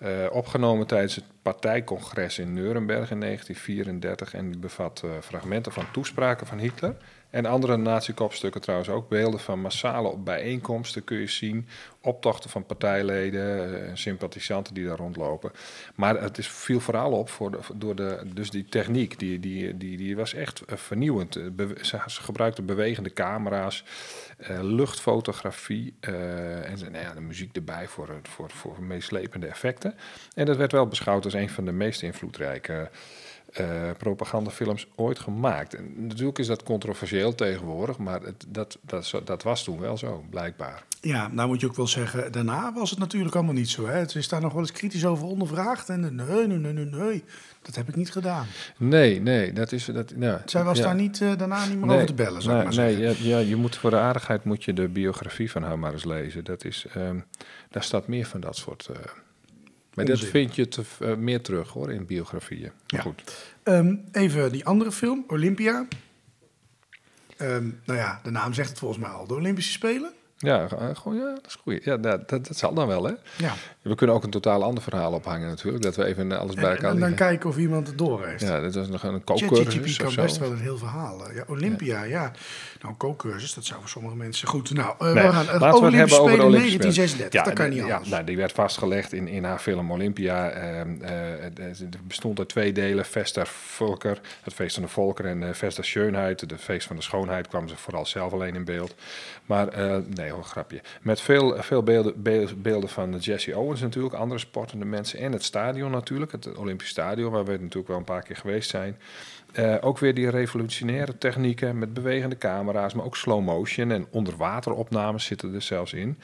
Speaker 2: Eh, opgenomen tijdens het partijcongres in Nuremberg in 1934. En die bevat eh, fragmenten van toespraken van Hitler. En andere nazi-kopstukken trouwens ook. Beelden van massale bijeenkomsten kun je zien. Optochten van partijleden eh, en sympathisanten die daar rondlopen. Maar het is, viel vooral op voor door de, dus die techniek. Die, die, die, die was echt vernieuwend. Ze, ze gebruikten bewegende camera's, luchtfotografie en nou ja, de muziek erbij voor, voor, voor meeslepende effecten. En dat werd wel beschouwd als een van de meest invloedrijke eh, propagandafilms ooit gemaakt. En natuurlijk is dat controversieel tegenwoordig, maar het, dat, dat, was toen wel zo, blijkbaar.
Speaker 1: Ja, nou moet je ook wel zeggen, daarna was het natuurlijk allemaal niet zo. Hè? Het is daar nog wel eens kritisch over ondervraagd. En nee, nee, nee, nee, nee, dat heb ik niet gedaan.
Speaker 2: Nee, nee, dat is... Dat, nou,
Speaker 1: Zij was
Speaker 2: ja.
Speaker 1: daar niet, eh, daarna niet meer
Speaker 2: Nee,
Speaker 1: over te bellen, zou ik
Speaker 2: nee,
Speaker 1: maar
Speaker 2: nee, ja, ja, je moet voor de aardigheid moet je de biografie van haar maar eens lezen. Dat is, ehm, daar staat meer van dat soort... eh, maar dat
Speaker 1: Onzin.
Speaker 2: vind je te, eh, meer terug hoor, in biografieën.
Speaker 1: Ja.
Speaker 2: goed.
Speaker 1: Ehm, even die andere film, Olympia. Ehm, nou ja, de naam zegt het volgens mij al. De Olympische Spelen.
Speaker 2: Ja, eh, gewoon, ja, dat is goed. Ja, dat, dat, dat zal dan wel, hè?
Speaker 1: Ja.
Speaker 2: We kunnen ook een totaal ander verhaal ophangen natuurlijk. Dat we even eh, alles bij
Speaker 1: En,
Speaker 2: elkaar
Speaker 1: en dan
Speaker 2: leggen.
Speaker 1: kijken of iemand het door heeft.
Speaker 2: Ja, dat was nog een kookcursus
Speaker 1: kan
Speaker 2: of zo.
Speaker 1: best wel een heel verhaal. eh. Ja, Olympia, ja. Nou, kookcursus, dat zou voor sommige mensen goed. Nou, eh,
Speaker 2: Nee,
Speaker 1: we gaan
Speaker 2: laten we het hebben over de
Speaker 1: Spelen
Speaker 2: Olympische
Speaker 1: 1936. dat kan
Speaker 2: de-
Speaker 1: niet
Speaker 2: ja,
Speaker 1: anders.
Speaker 2: nou, die werd vastgelegd in, in haar film Olympia. Ehm, eh, het- bestond uit twee delen. Fest der Volker, het feest van de volkeren. En uh, Fest der Schönheid, het feest van de schoonheid, kwam ze vooral zelf alleen in beeld. Maar, nee hoor, grapje. Met veel, veel beelden, beelden, beelden van Jesse Owens natuurlijk, andere sportende mensen. En het stadion natuurlijk, het Olympisch Stadion, waar we natuurlijk wel een paar keer geweest zijn. Eh, ook weer die revolutionaire technieken met bewegende camera's, maar ook slow motion en onderwateropnames zitten er zelfs in.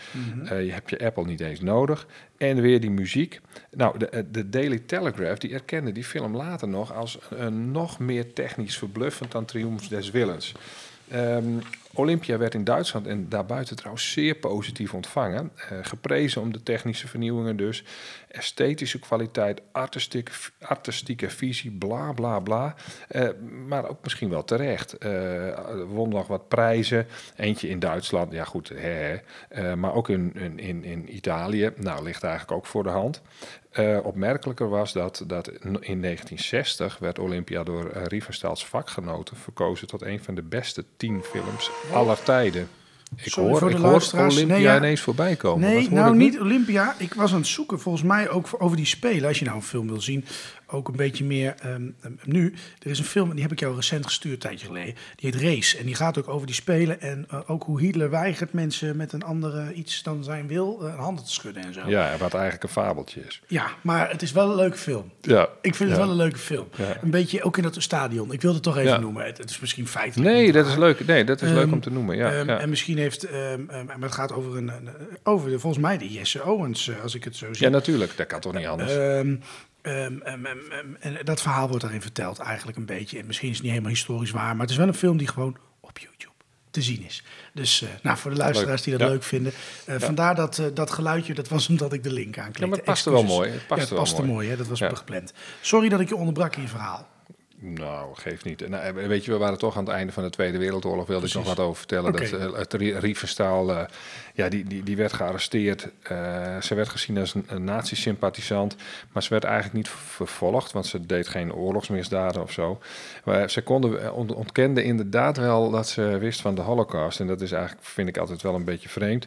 Speaker 2: Eh, je hebt je Apple niet eens nodig. En weer die muziek. Nou, de, eh, de Daily Telegraph die erkende die film later nog als een nog meer technisch verbluffend dan Triumph des Willens. Ehm, Olympia werd in Duitsland en daarbuiten trouwens zeer positief ontvangen. Eh, geprezen om de technische vernieuwingen dus. Esthetische kwaliteit, artistieke, artistieke visie, bla bla bla. Eh, maar ook misschien wel terecht. Eh won nog wat prijzen. Eentje in Duitsland, ja goed, hè, hè. Maar ook in, in, in Italië. Nou, ligt eigenlijk ook voor de hand. Eh, opmerkelijker was dat, dat in 1960 werd Olympia door uh, Riefenstahls vakgenoten verkozen tot een van de beste tien films aller tijden. Ik
Speaker 1: Sorry
Speaker 2: hoor, ik. Olympia
Speaker 1: Nee, ja.
Speaker 2: ineens voorbij komen.
Speaker 1: Nee, nou niet Olympia. Ik was aan het zoeken, volgens mij ook voor- over die spelen. Als je nou een film wil zien, ook een beetje meer ehm, ehm, nu. Er is een film, die heb ik jou recent gestuurd, een tijdje geleden. Die heet Race. En die gaat ook over die spelen. En eh, ook hoe Hitler weigert mensen met een andere iets dan zijn wil eh, handen te schudden en zo. Ja.
Speaker 2: Ja, wat eigenlijk een fabeltje is.
Speaker 1: maar het is wel een leuke film.
Speaker 2: Ja.
Speaker 1: Ik vind het
Speaker 2: Ja.
Speaker 1: wel een leuke film.
Speaker 2: Ja.
Speaker 1: Een beetje ook in dat stadion. Ik wilde het toch even
Speaker 2: Ja.
Speaker 1: noemen. Het, het is misschien feitelijk.
Speaker 2: Nee, dat is leuk. Nee, dat is leuk
Speaker 1: Ehm,
Speaker 2: om te noemen. Ja,
Speaker 1: Ehm,
Speaker 2: ja.
Speaker 1: En misschien heeft, ehm, ehm, maar het gaat over een, een- over de, volgens mij de Jesse Owens, eh, als ik het zo zie.
Speaker 2: ja, natuurlijk. Dat kan toch niet anders.
Speaker 1: Ehm, ehm, ehm, en dat verhaal wordt daarin verteld eigenlijk een beetje. En misschien is het niet helemaal historisch waar, maar het is wel een film die gewoon op YouTube te zien is. Dus eh, nou, voor de luisteraars die dat
Speaker 2: Ja.
Speaker 1: leuk vinden. eh, Vandaar dat, eh, dat geluidje, dat was omdat ik de link aanklikte.
Speaker 2: Ja, maar het paste wel mooi. Het paste
Speaker 1: ja, het
Speaker 2: wel
Speaker 1: paste
Speaker 2: mooi.
Speaker 1: mooi. hè? dat was gepland. Sorry dat ik je onderbrak in je verhaal.
Speaker 2: Nou, geeft niet. Nou, eh, weet je, we waren toch aan het einde van de Tweede Wereldoorlog. Wilde ik nog wat over vertellen. Dat eh, het Rie- Riefenstahl, eh, ja, die, die, die werd gearresteerd. Eh, ze werd gezien als een, een nazi-sympathisant. Maar ze werd eigenlijk niet vervolgd, want ze deed geen oorlogsmisdaden of zo. Maar ze konden, eh, ont- ontkende inderdaad wel dat ze wist van de holocaust. En dat is eigenlijk, vind ik altijd wel een beetje vreemd.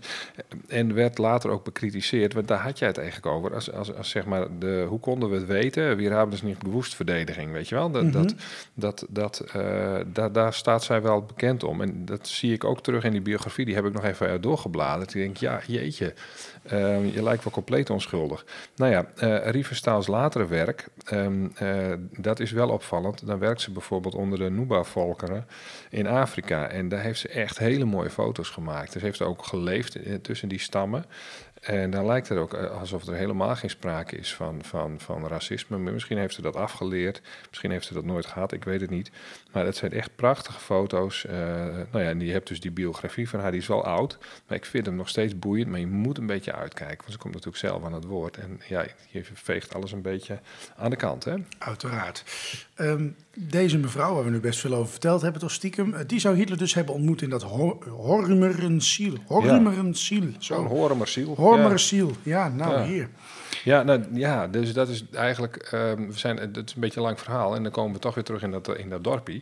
Speaker 2: En werd later ook bekritiseerd, want daar had jij het eigenlijk over. Als, als, als zeg maar, de, hoe konden we het weten? We hebben dus niet bewust verdediging, weet je wel? Dat, dat, dat, dat, eh, daar, daar staat zij wel bekend om. En dat zie ik ook terug in die biografie. Die heb ik nog even eh, doorgebladerd. Ik denk, ja, jeetje, eh, je lijkt wel compleet onschuldig. Nou ja, eh Riefenstahls latere werk, ehm, eh, dat is wel opvallend. Dan werkt ze bijvoorbeeld onder de Nuba-volkeren in Afrika. En daar heeft ze echt hele mooie foto's gemaakt. Dus ze heeft ook geleefd eh, tussen die stammen. En dan lijkt het ook alsof er helemaal geen sprake is van, van, van racisme. Misschien heeft ze dat afgeleerd, misschien heeft ze dat nooit gehad, ik weet het niet. Maar het zijn echt prachtige foto's. Eh, nou ja, en je hebt dus die biografie van haar, die is wel oud. Maar ik vind hem nog steeds boeiend, maar je moet een beetje uitkijken. Want ze komt natuurlijk zelf aan het woord. En ja, je veegt alles een beetje aan de kant, hè?
Speaker 1: Uiteraard. Ehm, deze mevrouw, waar we nu best veel over verteld hebben, toch stiekem, eh, die zou Hitler dus hebben ontmoet in dat Hor-. Hormerenziel.
Speaker 2: Zo'n
Speaker 1: Zo.
Speaker 2: Hormersiel.
Speaker 1: Hormerenziel. Ja, nou
Speaker 2: Ja.
Speaker 1: hier.
Speaker 2: Ja, nou, ja, dus dat is eigenlijk, ehm, we zijn, het is een beetje een lang verhaal en dan komen we toch weer terug in dat, in dat dorpie.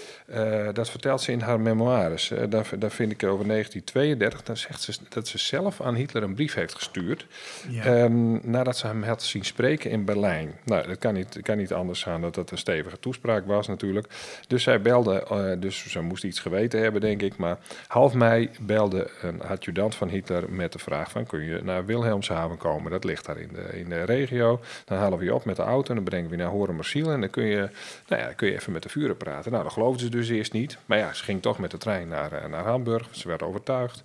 Speaker 2: Eh, dat vertelt ze in haar memoires. Eh, daar, daar vind ik over 1932. Dan zegt ze dat ze zelf aan Hitler een brief heeft gestuurd.
Speaker 1: Ja.
Speaker 2: ehm, nadat ze hem had zien spreken in Berlijn. Nou, dat kan niet, kan niet anders gaan dat dat een stevige toespraak was natuurlijk. Dus zij belde, eh, dus ze moest iets geweten hebben denk ik. Maar half mei belde een adjudant van Hitler met de vraag van... kun je naar Wilhelmshaven komen? Dat ligt daar in de, in de regio. Dan halen we je op met de auto en dan brengen we je naar Horemersiel. En dan kun je, nou ja, dan kun je even met de vuren praten. Nou, dat geloofden ze dus eerst niet. Maar ja, ze ging toch met de trein naar, eh, naar Hamburg. Ze werd overtuigd.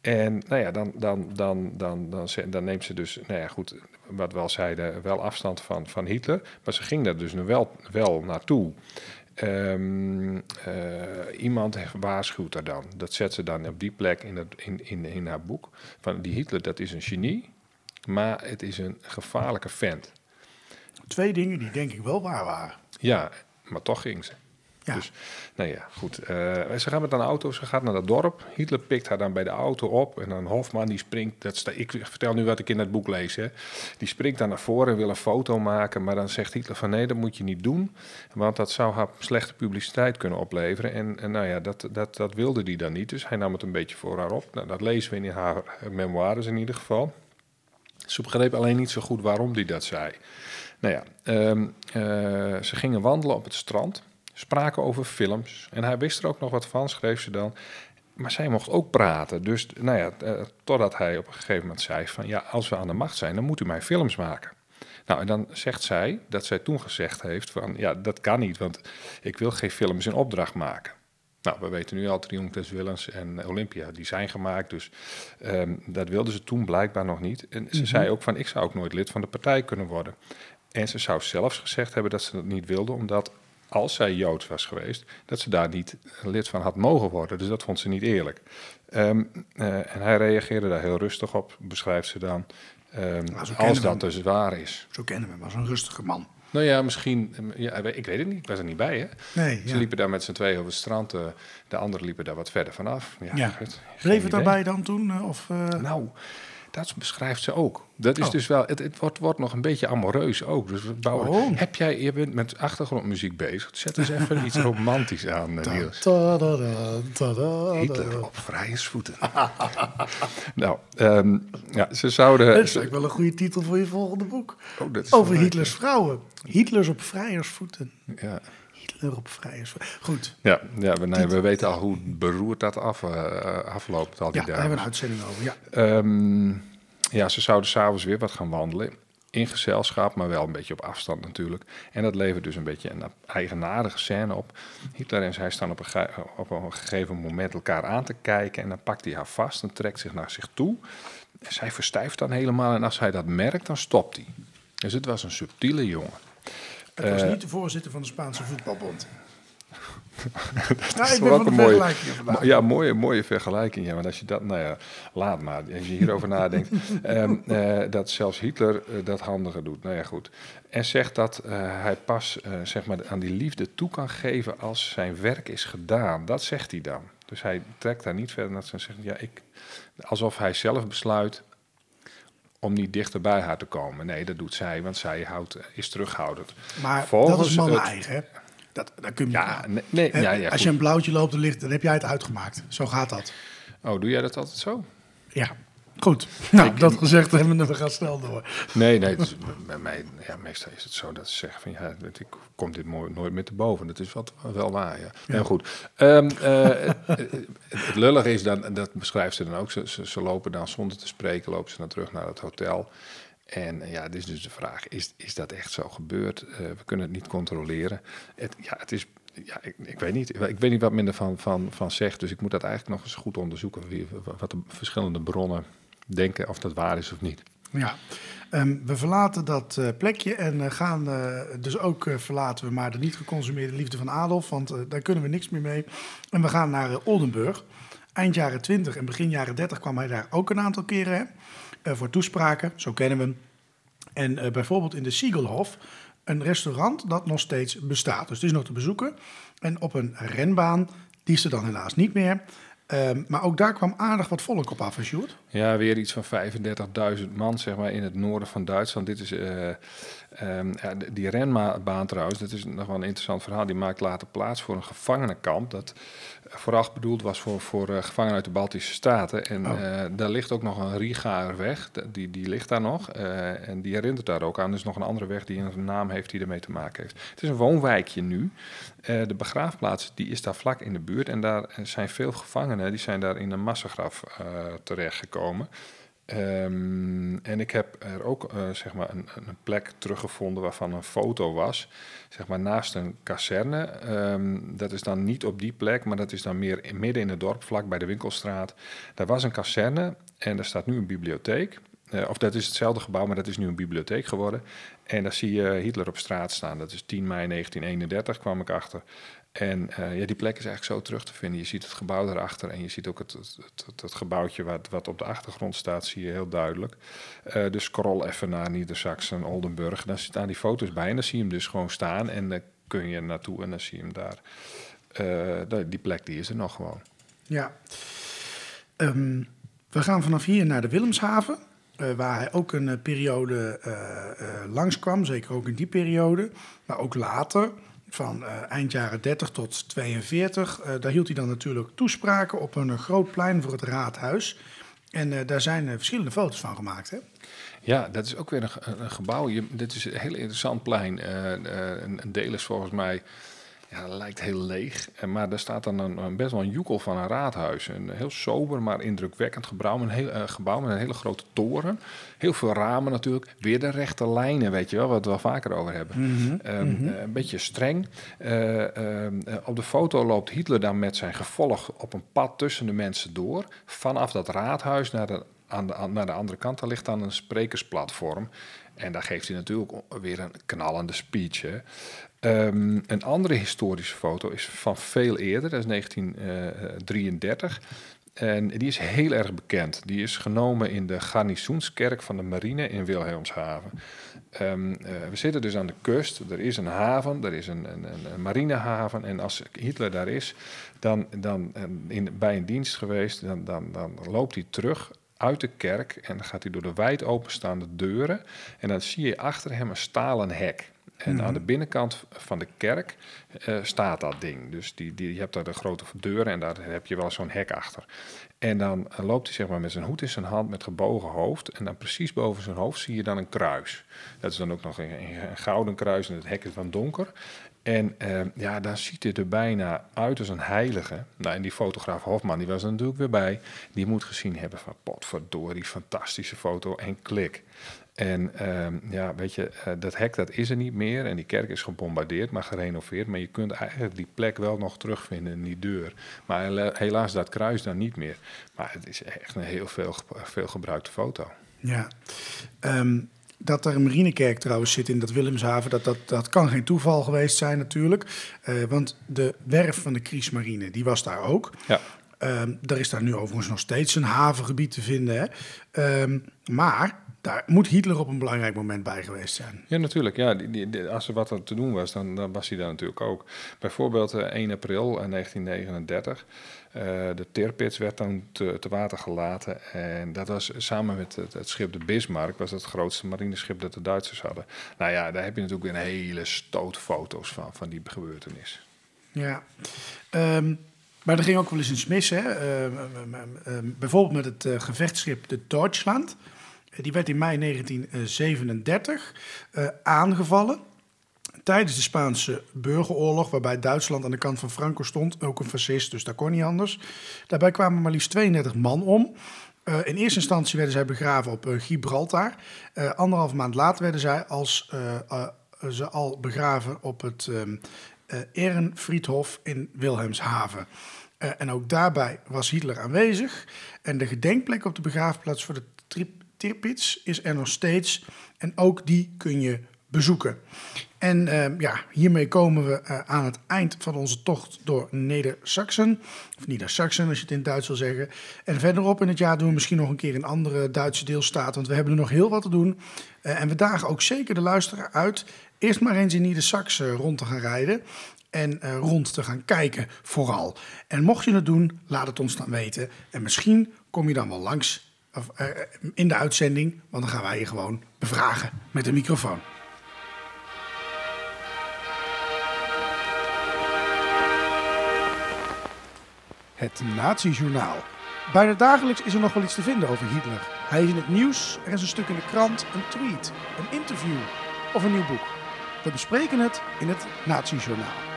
Speaker 2: En nou ja, dan, dan, dan, dan, dan, dan neemt ze dus, nou ja, goed, wat we al zeiden, wel afstand van, van Hitler. Maar ze ging daar dus nu wel, wel naartoe. Ehm, eh, iemand heeft- waarschuwt haar dan. Dat zet ze dan op die plek in, het, in, in, in haar boek. Van die Hitler, dat is een genie, maar het is een gevaarlijke vent.
Speaker 1: Twee dingen die denk ik wel waar waren.
Speaker 2: Ja, maar toch ging ze.
Speaker 1: Ja.
Speaker 2: Dus, nou ja, goed. Eh, ze gaat met een auto, ze gaat naar dat dorp. Hitler pikt haar dan bij de auto op. En dan Hofman, die springt, dat sta, ik vertel nu wat ik in het boek lees. Hè. Die springt dan naar voren en wil een foto maken. Maar dan zegt Hitler van nee, dat moet je niet doen. Want dat zou haar slechte publiciteit kunnen opleveren. En, en nou ja, dat, dat, dat wilde hij dan niet. Dus hij nam het een beetje voor haar op. Nou, dat lezen we in haar memoires in ieder geval. Ze begreep alleen niet zo goed waarom hij dat zei. Nou ja, ehm, eh, ze gingen wandelen op het strand, spraken over films. En hij wist er ook nog wat van, schreef ze dan. Maar zij mocht ook praten. Dus nou ja, eh, totdat hij op een gegeven moment zei van... ja, als we aan de macht zijn, dan moet u mij films maken. Nou, en dan zegt zij dat zij toen gezegd heeft van... ja, dat kan niet, want ik wil geen films in opdracht maken. Nou, we weten nu al, Triumph des Willens en Olympia, die zijn gemaakt. Dus ehm, dat wilden ze toen blijkbaar nog niet. En ze zei ook van, ik zou ook nooit lid van de partij kunnen worden. En ze zou zelfs gezegd hebben dat ze dat niet wilde, omdat als zij Joods was geweest, dat ze daar niet lid van had mogen worden. Dus dat vond ze niet eerlijk. Ehm, eh, en hij reageerde daar heel rustig op, beschrijft ze dan. ehm, als dat dus waar is.
Speaker 1: Zo kennen we hem als een rustige man.
Speaker 2: Nou ja, misschien, eh, ja, ik weet het niet, ik was er niet bij hè.
Speaker 1: Nee,
Speaker 2: Ze liepen daar met z'n tweeën over het strand, eh, de anderen liepen daar wat verder vanaf. Ja,
Speaker 1: Ja. Bleef het daarbij dan toen? eh, Of,
Speaker 2: Nou, Dat beschrijft ze ook. Dat is
Speaker 1: Oh.
Speaker 2: dus wel, het, het wordt, wordt nog een beetje amoreus ook. Dus we bouwen,
Speaker 1: Oh.
Speaker 2: heb jij, je bent met achtergrondmuziek bezig. Zet eens even iets romantisch aan, eh, Niels. Hitler op vrijersvoeten. nou, ehm, ja, ze zouden...
Speaker 1: Dat is eigenlijk wel een goede titel voor je volgende boek.
Speaker 2: Oh, dat is
Speaker 1: Over Hitlers vrouwen. Hitlers op vrijersvoeten.
Speaker 2: Ja.
Speaker 1: Hitler op vrijersvoeten. Goed,
Speaker 2: Ja, ja we, nee, we weten al hoe beroerd dat af, eh, afloopt al die
Speaker 1: ja, daar hebben we een uitzending over. Ja.
Speaker 2: Ehm, ja, ze zouden s'avonds weer wat gaan wandelen. In gezelschap, maar wel een beetje op afstand natuurlijk. En dat levert dus een beetje een eigenaardige scène op. Hitler en zij staan op een, ge- op een gegeven moment elkaar aan te kijken. En dan pakt hij haar vast en trekt zich naar zich toe. En zij verstijft dan helemaal. En als hij dat merkt, dan stopt hij. Dus het was een subtiele jongen.
Speaker 1: Het was
Speaker 2: Eh,
Speaker 1: niet de voorzitter van de Spaanse voetbalbond.
Speaker 2: Dat
Speaker 1: Nou,
Speaker 2: is
Speaker 1: ik
Speaker 2: wel een mooie-. Ja, mooie, mooie vergelijking. Ja, maar als je dat, nou ja, laat maar. Als je hierover nadenkt, ehm, eh, dat zelfs Hitler eh, dat handiger doet. Nou ja, goed. En zegt dat eh, hij pas zeg maar aan die liefde toe kan geven als zijn werk is gedaan. Dat zegt hij dan. Dus hij trekt daar niet verder naar zijn zegt, ja, ik, alsof hij zelf besluit om niet dichter bij haar te komen. Nee, dat doet zij, want zij houdt, is terughoudend.
Speaker 1: Maar dat is mannen eigen, hè? Dat, dat kun je
Speaker 2: Ja, nee, ja, ja,
Speaker 1: Als je een blauwtje loopt, dan, ligt, dan heb jij het uitgemaakt. Zo gaat dat.
Speaker 2: Oh, doe jij dat altijd zo?
Speaker 1: Ja, goed. Nou, dat gezegd hebben we gaan snel door.
Speaker 2: Nee, nee, is, bij mij, ja, meestal is het zo dat ze zeggen van ja, ik kom dit mooi, nooit meer te boven. Dat is wat, wel waar, ja. Heel goed. Ehm, eh, het, het, lullige is dan, en dat beschrijft ze dan ook, ze, ze, ze lopen dan zonder te spreken, lopen ze dan terug naar het hotel. En eh, ja, dit is dus de vraag, is, is dat echt zo gebeurd? Eh, we kunnen het niet controleren. Het, ja, het is, ja, ik, ik weet niet. Ik weet niet wat men ervan van, van zegt, dus ik moet dat eigenlijk nog eens goed onderzoeken, wat de verschillende bronnen denken, of dat waar is of niet.
Speaker 1: Ja, Ehm, we verlaten dat eh, plekje en gaan dus ook verlaten we maar de niet geconsumeerde liefde van Adolf, want daar kunnen we niks meer mee. En we gaan naar Oldenburg. Eind jaren 20 en begin jaren 30 kwam hij daar ook een aantal keren voor toespraken, zo kennen we hem. En eh, bijvoorbeeld in de Siegelhof, een restaurant dat nog steeds bestaat. Dus het is nog te bezoeken. En op een renbaan, die is er dan helaas niet meer. Ehm, maar ook daar kwam aardig wat volk op af?
Speaker 2: Ja, weer iets van 35.000 man, zeg maar, in het noorden van Duitsland. Dit is, eh, ehm, die renbaan trouwens, dat is nog wel een interessant verhaal. Die maakt later plaats voor een gevangenenkamp. Dat vooral bedoeld was voor, voor eh, gevangenen uit de Baltische Staten. En
Speaker 1: Oh.
Speaker 2: eh, daar ligt ook nog een Rigaerweg, D- die, die ligt daar nog. eh, en die herinnert daar ook aan. Er is nog een andere weg die een naam heeft die ermee te maken heeft. Het is een woonwijkje nu. De begraafplaats die is daar vlak in de buurt. En daar zijn veel gevangenen, die zijn daar in een massagraf terechtgekomen. Ehm, en ik heb er ook eh, zeg maar een, een plek teruggevonden waarvan een foto was. Zeg maar naast een kazerne. Ehm, dat is dan niet op die plek, maar dat is dan meer midden in het dorp, vlak bij de winkelstraat. Daar was een kazerne en daar staat nu een bibliotheek. Eh, of dat is hetzelfde gebouw, maar dat is nu een bibliotheek geworden. En daar zie je Hitler op straat staan. Dat is 10 mei 1931, kwam ik achter. En eh, ja, die plek is eigenlijk zo terug te vinden. Je ziet het gebouw daarachter en je ziet ook het, het, gebouwtje wat, wat op de achtergrond staat, zie je heel duidelijk. Eh, dus scroll even naar Niedersachsen, Oldenburg. Daar staan die foto's bij en dan zie je hem dus gewoon staan. En dan kun je naartoe en dan zie je hem daar. Eh, die- plek die is er nog gewoon.
Speaker 1: Ja. Ehm, we gaan vanaf hier naar de Willemshaven, waar hij ook een periode eh, langskwam, zeker ook in die periode, maar ook later, van eh, eind jaren 30 tot 42. eh, daar hield hij dan natuurlijk toespraken op een groot plein voor het raadhuis. En eh, daar zijn verschillende foto's van gemaakt. Hè?
Speaker 2: Ja, dat is ook weer een, ge- een gebouw. Dit is een heel interessant plein. Een deel is volgens mij, ja, dat lijkt heel leeg. Eh, maar daar staat dan een, een best wel een joekel van een raadhuis. Een heel sober, maar indrukwekkend gebouw. Een heel, eh, gebouw met een hele grote toren. Heel veel ramen natuurlijk. Weer de rechte lijnen, weet je wel, wat we wel vaker over hebben. Ehm, eh, een beetje streng. Eh, ehm, eh, op de foto loopt Hitler dan met zijn gevolg op een pad tussen de mensen door. Vanaf dat raadhuis naar de aan de, aan- naar de andere kant, daar ligt dan een sprekersplatform. En daar geeft hij natuurlijk weer een knallende speech. Hè. Ehm, een andere historische foto is van veel eerder, dat is 1933. En die is heel erg bekend. Die is genomen in de garnizoenskerk van de marine in Wilhelmshaven. Ehm, eh, we zitten dus aan de kust. Er is een haven, er is een, een, een, marinehaven. En als Hitler daar is, dan, dan in, bij een dienst geweest, dan, dan, dan loopt hij terug uit de kerk en dan gaat hij door de wijd openstaande deuren. En dan zie je achter hem een stalen hek. En aan de binnenkant van de kerk eh, staat dat ding. Dus die, die, je hebt daar de grote deuren en daar heb je wel zo'n hek achter. En dan eh, loopt hij zeg maar met zijn hoed in zijn hand met gebogen hoofd. En dan precies boven zijn hoofd zie je dan een kruis. Dat is dan ook nog een, een gouden kruis en het hek is dan donker. En eh, ja, dan ziet het er bijna uit als een heilige. Nou, en die fotograaf Hofman, die was er natuurlijk weer bij. Die moet gezien hebben van potverdorie, fantastische foto en klik. En ehm, ja, weet je, eh, dat hek dat is er niet meer. En die kerk is gebombardeerd, maar gerenoveerd. Maar je kunt eigenlijk die plek wel nog terugvinden in die deur. Maar hela- helaas dat kruis dan niet meer. Maar het is echt een heel veel, veel gebruikte foto.
Speaker 1: Ja. Ehm, dat er een marinekerk trouwens zit in dat Willemshaven, dat, dat, dat kan geen toeval geweest zijn natuurlijk. Eh, want de werf van de Kriesmarine, die was daar ook.
Speaker 2: Ja.
Speaker 1: Ehm, er is daar nu overigens nog steeds een havengebied te vinden. Hè? Maar daar moet Hitler op een belangrijk moment bij geweest zijn.
Speaker 2: Ja, natuurlijk. Ja, die, als er wat aan te doen was, dan, dan was hij daar natuurlijk ook. Bijvoorbeeld eh, 1 april eh, 1939. eh, de Tirpitz werd dan te, te water gelaten. En dat was samen met het, het schip de Bismarck... was het grootste marineschip dat de Duitsers hadden. Nou ja, daar heb je natuurlijk een hele stoot foto's van, van die gebeurtenis.
Speaker 1: Ja. Ehm, maar er ging ook wel eens iets mis. Hè? Ehm, ehm, bijvoorbeeld met het eh, gevechtsschip de Deutschland. Die werd in mei 1937 eh, aangevallen. Tijdens de Spaanse burgeroorlog, waarbij Duitsland aan de kant van Franco stond, ook een fascist, dus dat kon niet anders. Daarbij kwamen maar liefst 32 man om. Eh, in eerste instantie werden zij begraven op eh, Gibraltar. Eh, anderhalf maand later werden zij als, ze al begraven op het eh, Ehrenfriedhof in Wilhelmshaven. En ook daarbij was Hitler aanwezig. En de gedenkplek op de begraafplaats voor de Tirpitz is er nog steeds. En ook die kun je bezoeken. En ehm, ja, hiermee komen we eh, aan het eind van onze tocht door Neder-Saxen. Of Nieder-Saxen, als je het in Duits wil zeggen. En verderop in het jaar doen we misschien nog een keer een andere Duitse deelstaat. Want we hebben er nog heel wat te doen. Eh, en we dagen ook zeker de luisteraar uit. Eerst maar eens in Nieder-Saxen rond te gaan rijden. En eh, rond te gaan kijken, vooral. En mocht je het doen, laat het ons dan weten. En misschien kom je dan wel langs of, eh, in de uitzending. Want dan gaan wij je gewoon bevragen met een microfoon. Het Nazi-journaal. Bijna dagelijks is er nog wel iets te vinden over Hitler. Hij is in het nieuws, er is een stuk in de krant, een tweet, een interview of een nieuw boek. We bespreken het in het Nazi-journaal.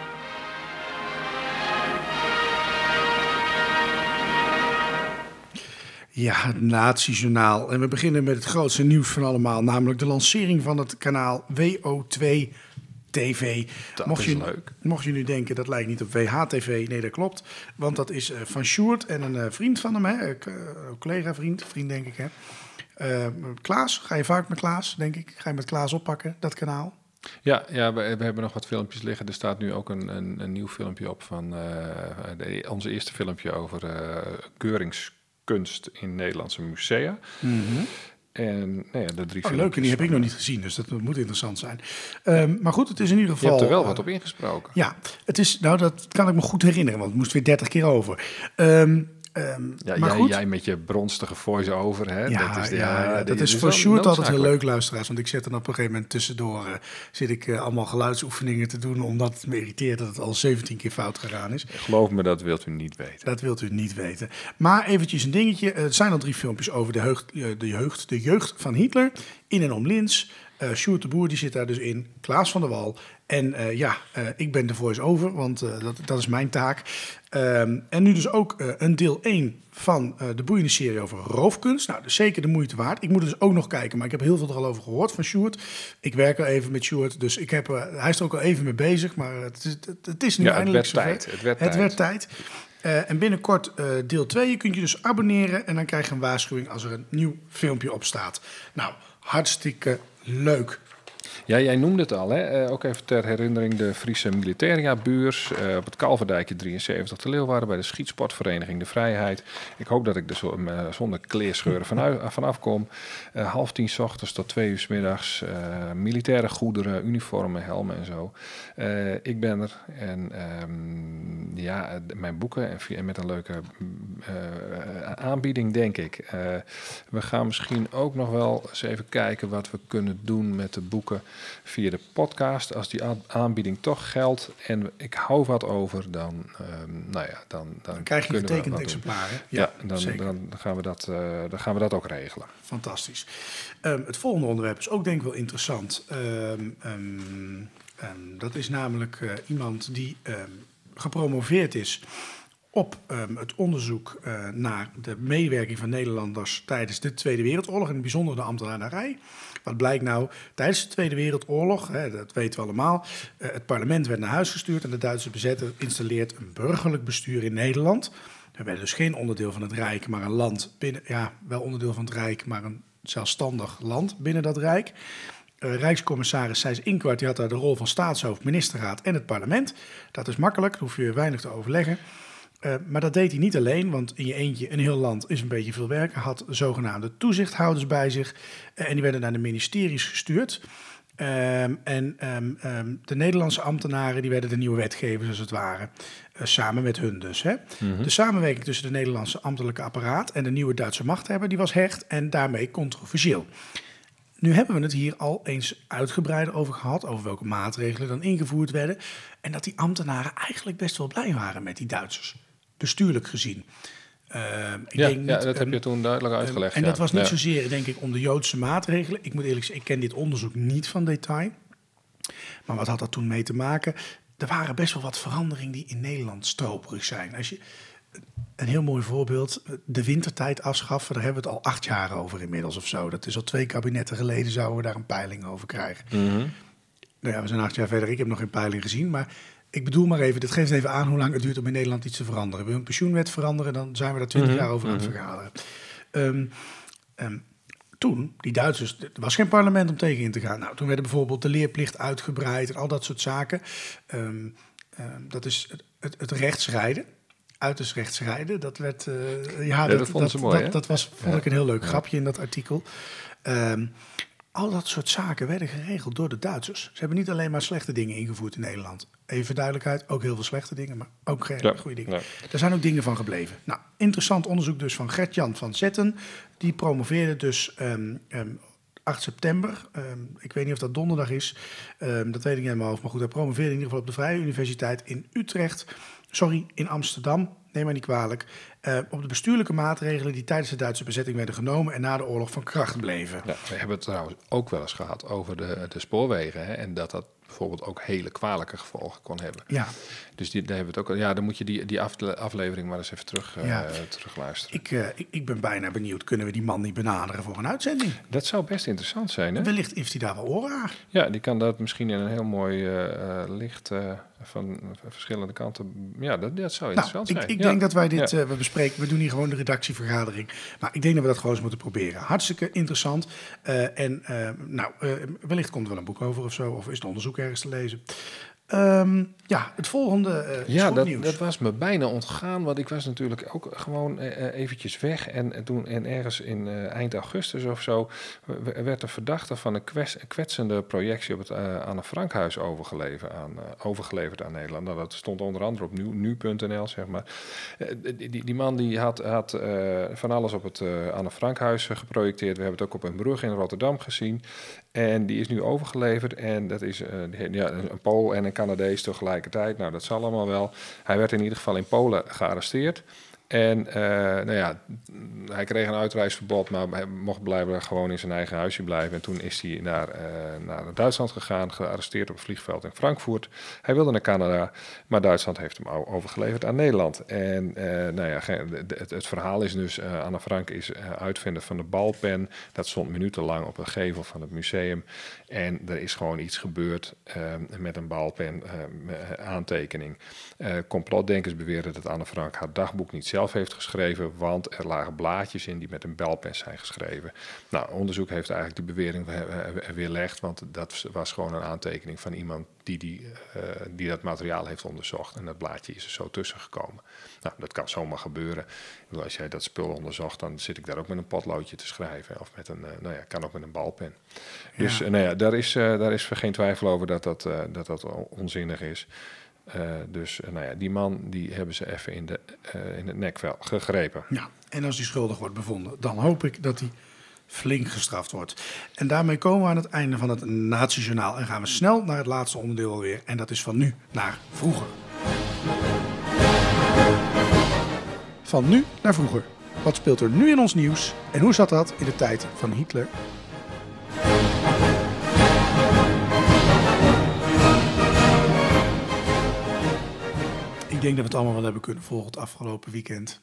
Speaker 1: Ja, het Nazi-journaal. En we beginnen met het grootste nieuws van allemaal, namelijk de lancering van het kanaal WO2 TV.
Speaker 2: Dat
Speaker 1: mocht
Speaker 2: is
Speaker 1: je,
Speaker 2: leuk.
Speaker 1: Mocht je nu denken, dat lijkt niet op WHTV. Nee, dat klopt. Want dat is eh, van Sjoerd en een eh, vriend van hem, hè? eh, eh, collega-vriend, vriend denk ik, hè? Klaas, ga je vaak met Klaas, denk ik? Ga je met Klaas oppakken, dat kanaal?
Speaker 2: Ja, ja we, we hebben nog wat filmpjes liggen. Er staat nu ook een, een, een nieuw filmpje op van de, onze eerste filmpje over eh, keuringskunst in Nederlandse musea. En nou ja, de drie
Speaker 1: Oh, leuk, en die heb ik nog niet gezien, dus dat moet interessant zijn. Ehm, maar goed, het is in ieder
Speaker 2: Je
Speaker 1: geval...
Speaker 2: hebt er wel
Speaker 1: eh,
Speaker 2: wat op ingesproken.
Speaker 1: Ja, het is, nou, dat kan ik me goed herinneren, want het moest weer 30 keer over. Ehm, ehm,
Speaker 2: Ja,
Speaker 1: maar
Speaker 2: jij,
Speaker 1: goed.
Speaker 2: jij met je bronstige voice-over, hè?
Speaker 1: Ja,
Speaker 2: dat is, de-
Speaker 1: ja,
Speaker 2: die
Speaker 1: dat is voor Sjoerd altijd heel leuk, luisteraars. Want ik zet dan op een gegeven moment tussendoor... eh, zit ik eh, allemaal geluidsoefeningen te doen... omdat het me irriteert dat het al 17 keer fout gegaan is.
Speaker 2: Geloof me, dat wilt u niet weten.
Speaker 1: Dat wilt u niet weten. Maar eventjes een dingetje. Eh, Er zijn al drie filmpjes over de jeugd, eh, de jeugd, de jeugd van Hitler. In en om Lins. Eh Sjoerd de Boer die zit daar dus in. Klaas van der Wal. En eh, ja, eh, ik ben de voice-over, want dat, dat is mijn taak. Ehm, en nu dus ook een deel 1 van de boeiende serie over roofkunst. Nou, dus zeker de moeite waard. Ik moet dus ook nog kijken, maar ik heb heel veel er al over gehoord van Sjoerd. Ik werk al even met Sjoerd, dus ik heb, hij is er ook al even mee bezig. Maar het is, het, het is nu
Speaker 2: Ja, het
Speaker 1: eindelijk
Speaker 2: werd tijd. Het werd
Speaker 1: het
Speaker 2: tijd.
Speaker 1: werd tijd. En binnenkort deel 2. Je kunt je dus abonneren en dan krijg je een waarschuwing als er een nieuw filmpje op staat. Nou, hartstikke leuk.
Speaker 2: Ja, jij noemde het al. Hè? Eh, ook even ter herinnering de Friese Militaria-buurs. eh, op het Kalverdijkje 73 te Leeuwarden bij de Schietsportvereniging De Vrijheid. Ik hoop dat ik er eh, zonder kleerscheuren vanaf kom. Eh, half tien 's ochtends tot twee uur 's middags. militaire goederen, uniformen, helmen en zo. Ik ben er en ehm, ja, mijn boeken en, en met een leuke aanbieding, denk ik. We gaan misschien ook nog wel eens even kijken wat we kunnen doen met de boeken via de podcast. Als die aan- aanbieding toch geldt en ik hou wat over, dan, ehm, nou ja, dan, dan,
Speaker 1: Dan krijg je getekend exemplaren.
Speaker 2: Ja, dan, dan, gaan we dat, eh, dan gaan we dat ook regelen.
Speaker 1: Fantastisch. Ehm, het volgende onderwerp is ook denk ik wel interessant. Ehm, dat is namelijk eh, iemand die gepromoveerd is op het onderzoek eh, naar de medewerking van Nederlanders tijdens de Tweede Wereldoorlog, het bijzonder de ambtenarij. Wat blijkt nou? Tijdens de Tweede Wereldoorlog, hè, dat weten we allemaal, eh, het parlement werd naar huis gestuurd en de Duitse bezetter installeert een burgerlijk bestuur in Nederland. We werden dus geen onderdeel van het Rijk, maar een land binnen, ja, wel onderdeel van het Rijk, maar een zelfstandig land binnen dat Rijk. Eh, Rijkscommissaris Sijs Inkwart die had daar de rol van staatshoofd, ministerraad en het parlement. Dat is makkelijk, daar hoef je weinig te overleggen. Eh, maar dat deed hij niet alleen, want in je eentje een heel land is een beetje veel werk. Hij had zogenaamde toezichthouders bij zich eh, en die werden naar de ministeries gestuurd. Ehm, en ehm, ehm, de Nederlandse ambtenaren die werden de nieuwe wetgevers als het ware, eh, samen met hun dus. Hè. De samenwerking tussen de Nederlandse ambtelijke apparaat en de nieuwe Duitse machthebber die was hecht en daarmee controversieel. Nu hebben we het hier al eens uitgebreider over gehad, over welke maatregelen dan ingevoerd werden. En dat die ambtenaren eigenlijk best wel blij waren met die Duitsers, bestuurlijk gezien. Ehm, ik
Speaker 2: Ja,
Speaker 1: denk
Speaker 2: ja
Speaker 1: niet,
Speaker 2: dat heb
Speaker 1: ehm,
Speaker 2: je toen duidelijk uitgelegd.
Speaker 1: en
Speaker 2: ja.
Speaker 1: dat was niet
Speaker 2: Ja.
Speaker 1: zozeer, denk ik, om de Joodse maatregelen. Ik moet eerlijk zeggen, ik ken dit onderzoek niet van detail. Maar wat had dat toen mee te maken? Er waren best wel wat veranderingen die in Nederland stroperig zijn. Als je een heel mooi voorbeeld, de wintertijd afschaffen, daar hebben we het al acht jaar over inmiddels of zo. Dat is al twee kabinetten geleden, zouden we daar een peiling over krijgen.
Speaker 2: Mhm.
Speaker 1: Nou ja, we zijn acht jaar verder. Ik heb nog geen peiling gezien. Maar ik bedoel maar even, dit geeft even aan hoe lang het duurt om in Nederland iets te veranderen. We een pensioenwet veranderen, dan zijn we daar twintig jaar over aan het vergaderen. Ehm, ehm, toen, die Duitsers, er was geen parlement om tegen in te gaan. Nou, toen werden bijvoorbeeld de leerplicht uitgebreid en al dat soort zaken. Ehm, dat is het, het, het rechtsrijden. Uiterst rechtsrijden. Dat werd. eh, ja,
Speaker 2: dat ze mooi,
Speaker 1: Dat,
Speaker 2: hè?
Speaker 1: dat was, vond ik een heel leuk grapje in dat artikel. Al dat soort zaken werden geregeld door de Duitsers. Ze hebben niet alleen maar slechte dingen ingevoerd in Nederland. Even duidelijkheid, ook heel veel slechte dingen, maar ook geen
Speaker 2: Ja,
Speaker 1: goede dingen.
Speaker 2: ja.
Speaker 1: Er zijn ook dingen van gebleven. Nou, interessant onderzoek dus van Gert-Jan van Zetten. Die promoveerde dus ehm, ehm, 8 september. Ehm, ik weet niet of dat donderdag is. Ehm, dat weet ik niet hoofd. Maar goed, hij promoveerde in ieder geval op de Vrije Universiteit in Utrecht. Sorry, in Amsterdam. Neem maar niet kwalijk. Eh, op de bestuurlijke maatregelen die tijdens de Duitse bezetting werden genomen en na de oorlog van kracht bleven.
Speaker 2: Ja, we hebben het trouwens ook wel eens gehad over de, de spoorwegen. Hè, en dat dat bijvoorbeeld ook hele kwalijke gevolgen kon hebben.
Speaker 1: Ja,
Speaker 2: Dus die, daar hebben we het ook al. Ja, dan moet je die, die afle- aflevering maar eens even terug, eh,
Speaker 1: Ja.
Speaker 2: terugluisteren.
Speaker 1: ik, eh, ik, ik ben bijna benieuwd. Kunnen we die man niet benaderen voor een uitzending?
Speaker 2: Dat zou best interessant zijn, hè?
Speaker 1: Wellicht heeft hij daar wel oren aan.
Speaker 2: Ja, die kan dat misschien in een heel mooi eh, licht van verschillende kanten. Ja, dat, dat zou
Speaker 1: Nou,
Speaker 2: interessant zijn.
Speaker 1: ik
Speaker 2: Ja.
Speaker 1: denk dat wij dit,
Speaker 2: Ja.
Speaker 1: we bespreken, we doen hier gewoon de redactievergadering. Maar ik denk dat we dat gewoon eens moeten proberen. Hartstikke interessant. En nou, wellicht komt er wel een boek over of zo, of is het onderzoek ergens te lezen. Ehm, ja, het volgende eh
Speaker 2: Ja, dat,
Speaker 1: nieuws.
Speaker 2: dat was me bijna ontgaan, want ik was natuurlijk ook gewoon eh, eventjes weg. En, en toen en ergens in eind augustus of zo werd de verdachte van een, kwets- een kwetsende projectie op het Anne Frankhuis overgeleverd aan, overgeleverd aan Nederland. Nou, dat stond onder andere op nu, nu.nl, zeg maar. Die, die, man die had, had van alles op het Anne Frankhuis geprojecteerd. We hebben het ook op een brug in Rotterdam gezien. En die is nu overgeleverd. En dat is eh, die- ja, een Pool en een Canadees tegelijkertijd. Nou, dat zal allemaal wel. Hij werd in ieder geval in Polen gearresteerd. En eh, nou ja, hij kreeg een uitreisverbod, maar hij mocht blijven gewoon in zijn eigen huisje blijven. En toen is hij naar, eh, naar Duitsland gegaan, gearresteerd op het vliegveld in Frankfurt. Hij wilde naar Canada, maar Duitsland heeft hem overgeleverd aan Nederland. En eh, nou ja, het, verhaal is dus, Anne Frank is uitvinder van de balpen. Dat stond minutenlang op een gevel van het museum. En er is gewoon iets gebeurd eh, met een balpen, eh, eh, aantekening. Complotdenkers beweren dat Anne Frank haar dagboek niet zelf heeft geschreven, want er lagen blaadjes in die met een belpen zijn geschreven. Nou, onderzoek heeft eigenlijk die bewering weerlegd, want dat was gewoon een aantekening van iemand die, die, uh, die dat materiaal heeft onderzocht. En dat blaadje is er zo tussen gekomen. Nou, dat kan zomaar gebeuren. Als jij dat spul onderzocht, dan zit ik daar ook met een potloodje te schrijven. Of met een, uh, nou ja, kan ook met een balpen. Dus ja. nou ja, daar is, daar is geen twijfel over dat dat, dat, dat onzinnig is. Uh, dus uh, nou ja, die man die hebben ze even in, de, uh, in het nekvel gegrepen.
Speaker 1: Ja, en als hij schuldig wordt bevonden, dan hoop ik dat hij flink gestraft wordt. En daarmee komen we aan het einde van het Natiejournaal en gaan we snel naar het laatste onderdeel alweer. En dat is van nu naar vroeger. Van nu naar vroeger. Wat speelt er nu in ons nieuws en hoe zat dat in de tijd van Hitler Ik denk dat we het allemaal wel hebben kunnen volgen het afgelopen weekend.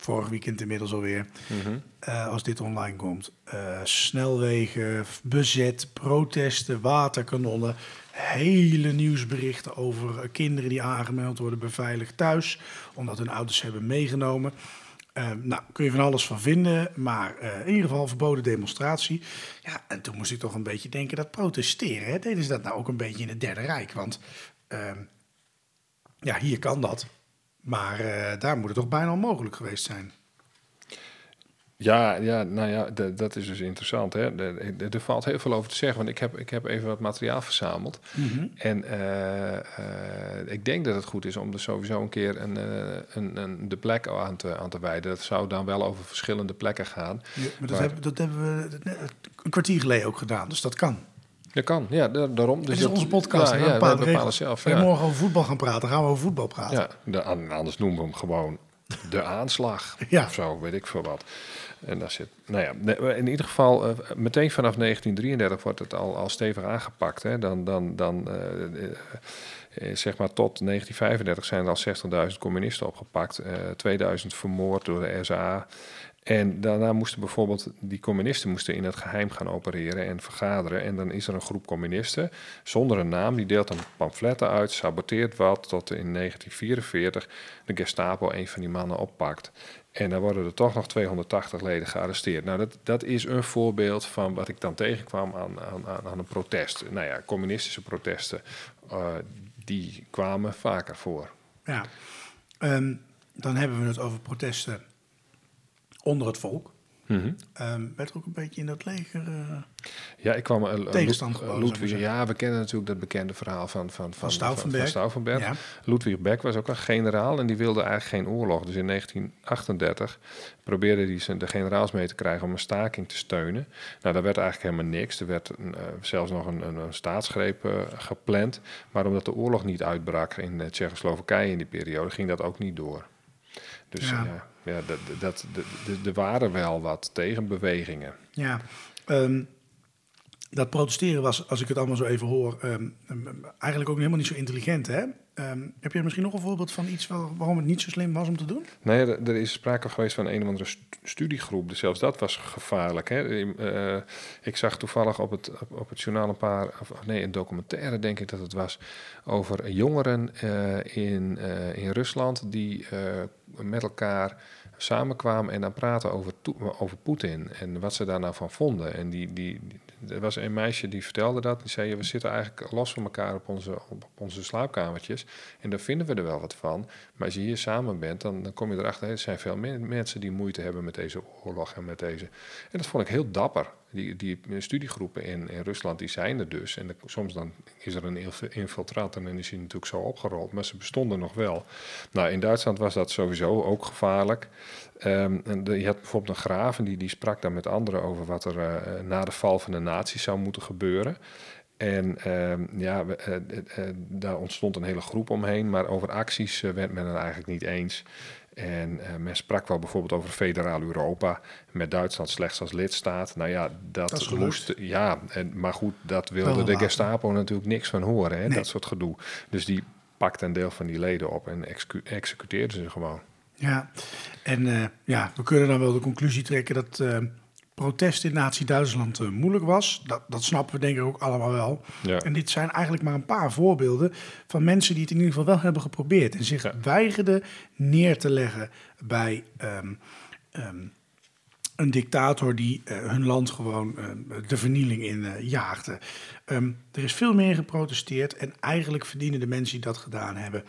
Speaker 1: Vorig weekend inmiddels alweer. Mm -hmm. uh, als dit online komt. Uh, snelwegen, bezet, protesten, waterkanonnen. Hele nieuwsberichten over kinderen die aangemeld worden beveiligd thuis. Omdat hun ouders hebben meegenomen. Uh, nou, kun je van alles van vinden, maar uh, in ieder geval verboden demonstratie. Ja, en toen moest ik toch een beetje denken dat protesteren, hè, deden ze dat nou ook een beetje in het Derde Rijk? Want uh, ja, hier kan dat. Maar uh, daar moet het toch bijna onmogelijk geweest zijn.
Speaker 2: Ja, ja, nou ja, dat is dus interessant. Hè? Er valt heel veel over te zeggen, want ik heb, ik heb even wat materiaal verzameld. Mm -hmm. En uh, uh, ik denk dat het goed is om er sowieso een keer een, een, een, de plek aan te, aan te wijden. Dat zou dan wel over verschillende plekken gaan.
Speaker 1: Ja, maar dat, maar, hebben, dat hebben we een kwartier geleden ook gedaan, dus dat kan.
Speaker 2: Dat kan, ja, daarom. Dus
Speaker 1: is
Speaker 2: dat,
Speaker 1: onze podcast.
Speaker 2: Ja,
Speaker 1: ja,
Speaker 2: we bepalen zelf.
Speaker 1: Als we morgen over voetbal gaan praten, gaan we over voetbal praten.
Speaker 2: Ja, de, anders noemen we hem gewoon de aanslag.
Speaker 1: ja.
Speaker 2: Of zo, weet ik veel wat. En daar zit, nou ja, in ieder geval, uh, meteen vanaf 1933 wordt het al, al stevig aangepakt. Hè. Dan, dan, dan uh, uh, zeg maar tot 1935 zijn er al 60.000 communisten opgepakt. 2000 vermoord door de SA. En daarna moesten bijvoorbeeld die communisten moesten in het geheim gaan opereren en vergaderen. En dan is er een groep communisten zonder een naam, die deelt dan pamfletten uit, saboteert wat, tot in 1944 de Gestapo een van die mannen oppakt. En dan worden er toch nog 280 leden gearresteerd. Nou, dat, dat is een voorbeeld van wat ik dan tegenkwam aan, aan, aan een protest. Nou ja, communistische protesten, uh, die kwamen vaker voor.
Speaker 1: Ja, um, dan hebben we het over protesten onder het volk. Mm -hmm. um, werd er ook een beetje in dat leger uh,
Speaker 2: ja, ik kwam uh,
Speaker 1: tegenstand geboden,
Speaker 2: Ludwig, ja, we kennen natuurlijk dat bekende verhaal van, van, van. Van, Stauffenberg. Ja. Ludwig Beck was ook een generaal en die wilde eigenlijk geen oorlog. Dus in 1938 probeerde hij de generaals mee te krijgen om een staking te steunen. Nou, daar werd eigenlijk helemaal niks. Er werd uh, zelfs nog een, een, een staatsgreep gepland. Maar omdat de oorlog niet uitbrak in Tsjechoslowakije in die periode, ging dat ook niet door. Dus ja, ja, ja dat, dat, er waren wel wat tegenbewegingen.
Speaker 1: Ja, um, dat protesteren was, als ik het allemaal zo even hoor, um, eigenlijk ook helemaal niet zo intelligent. Hè? Um, heb je misschien nog een voorbeeld van iets waar, waarom het niet zo slim was om te doen?
Speaker 2: Nee, er, er is sprake geweest van een of andere studiegroep. Dus zelfs dat was gevaarlijk. Hè? Uh, ik zag toevallig op het, op, het journaal een paar, of nee, een documentaire denk ik dat het was, over jongeren uh, in, uh, in Rusland die met elkaar samenkwamen en dan praten over, over Poetin en wat ze daar nou van vonden. En die, die, er was een meisje die vertelde dat. Die zei, we zitten eigenlijk los van elkaar op onze, op onze slaapkamertjes. En daar vinden we er wel wat van. Maar als je hier samen bent, dan, dan kom je erachter... er zijn veel mensen die moeite hebben met deze oorlog en met deze... En dat vond ik heel dapper. Die, die studiegroepen in, in Rusland, die zijn er dus. En soms dan is er een infiltrant en dan is hij natuurlijk zo opgerold. Maar ze bestonden nog wel. Nou, in Duitsland was dat sowieso ook gevaarlijk. Um, en je had bijvoorbeeld een graaf en die, die sprak daar met anderen over wat er uh, na de val van de naties zou moeten gebeuren. En um, ja, uh, daar ontstond een hele groep omheen, maar over acties werd men het eigenlijk niet eens. En men sprak wel bijvoorbeeld over federaal Europa, met Duitsland slechts als lidstaat. Nou ja, dat,
Speaker 1: dat
Speaker 2: moest. Ja, en, maar goed, dat wilde de Gestapo natuurlijk niks van horen, hè, nee. dat soort gedoe. Dus die pakte een deel van die leden op en execu executeerde ze gewoon.
Speaker 1: Ja, en uh, ja, we kunnen dan wel de conclusie trekken dat uh, protest in Nazi-Duitsland eh, moeilijk was. Dat, dat snappen we denk ik ook allemaal wel.
Speaker 2: Ja.
Speaker 1: En dit zijn eigenlijk maar een paar voorbeelden van mensen die het in ieder geval wel hebben geprobeerd. En zich
Speaker 2: Ja.
Speaker 1: weigerden neer te leggen bij ehm, ehm, een dictator die eh, hun land gewoon eh, de vernieling in jaagde. Ehm, er is veel meer geprotesteerd en eigenlijk verdienen de mensen die dat gedaan hebben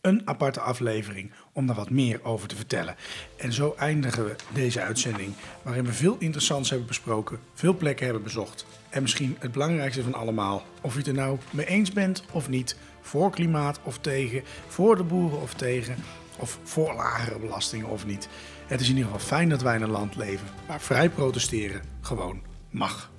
Speaker 1: een aparte aflevering om daar wat meer over te vertellen. En zo eindigen we deze uitzending waarin we veel interessants hebben besproken, veel plekken hebben bezocht. En misschien het belangrijkste van allemaal, of je het er nou mee eens bent of niet, voor klimaat of tegen, voor de boeren of tegen, of voor lagere belastingen of niet. Het is in ieder geval fijn dat wij in een land leven waar vrij protesteren gewoon mag.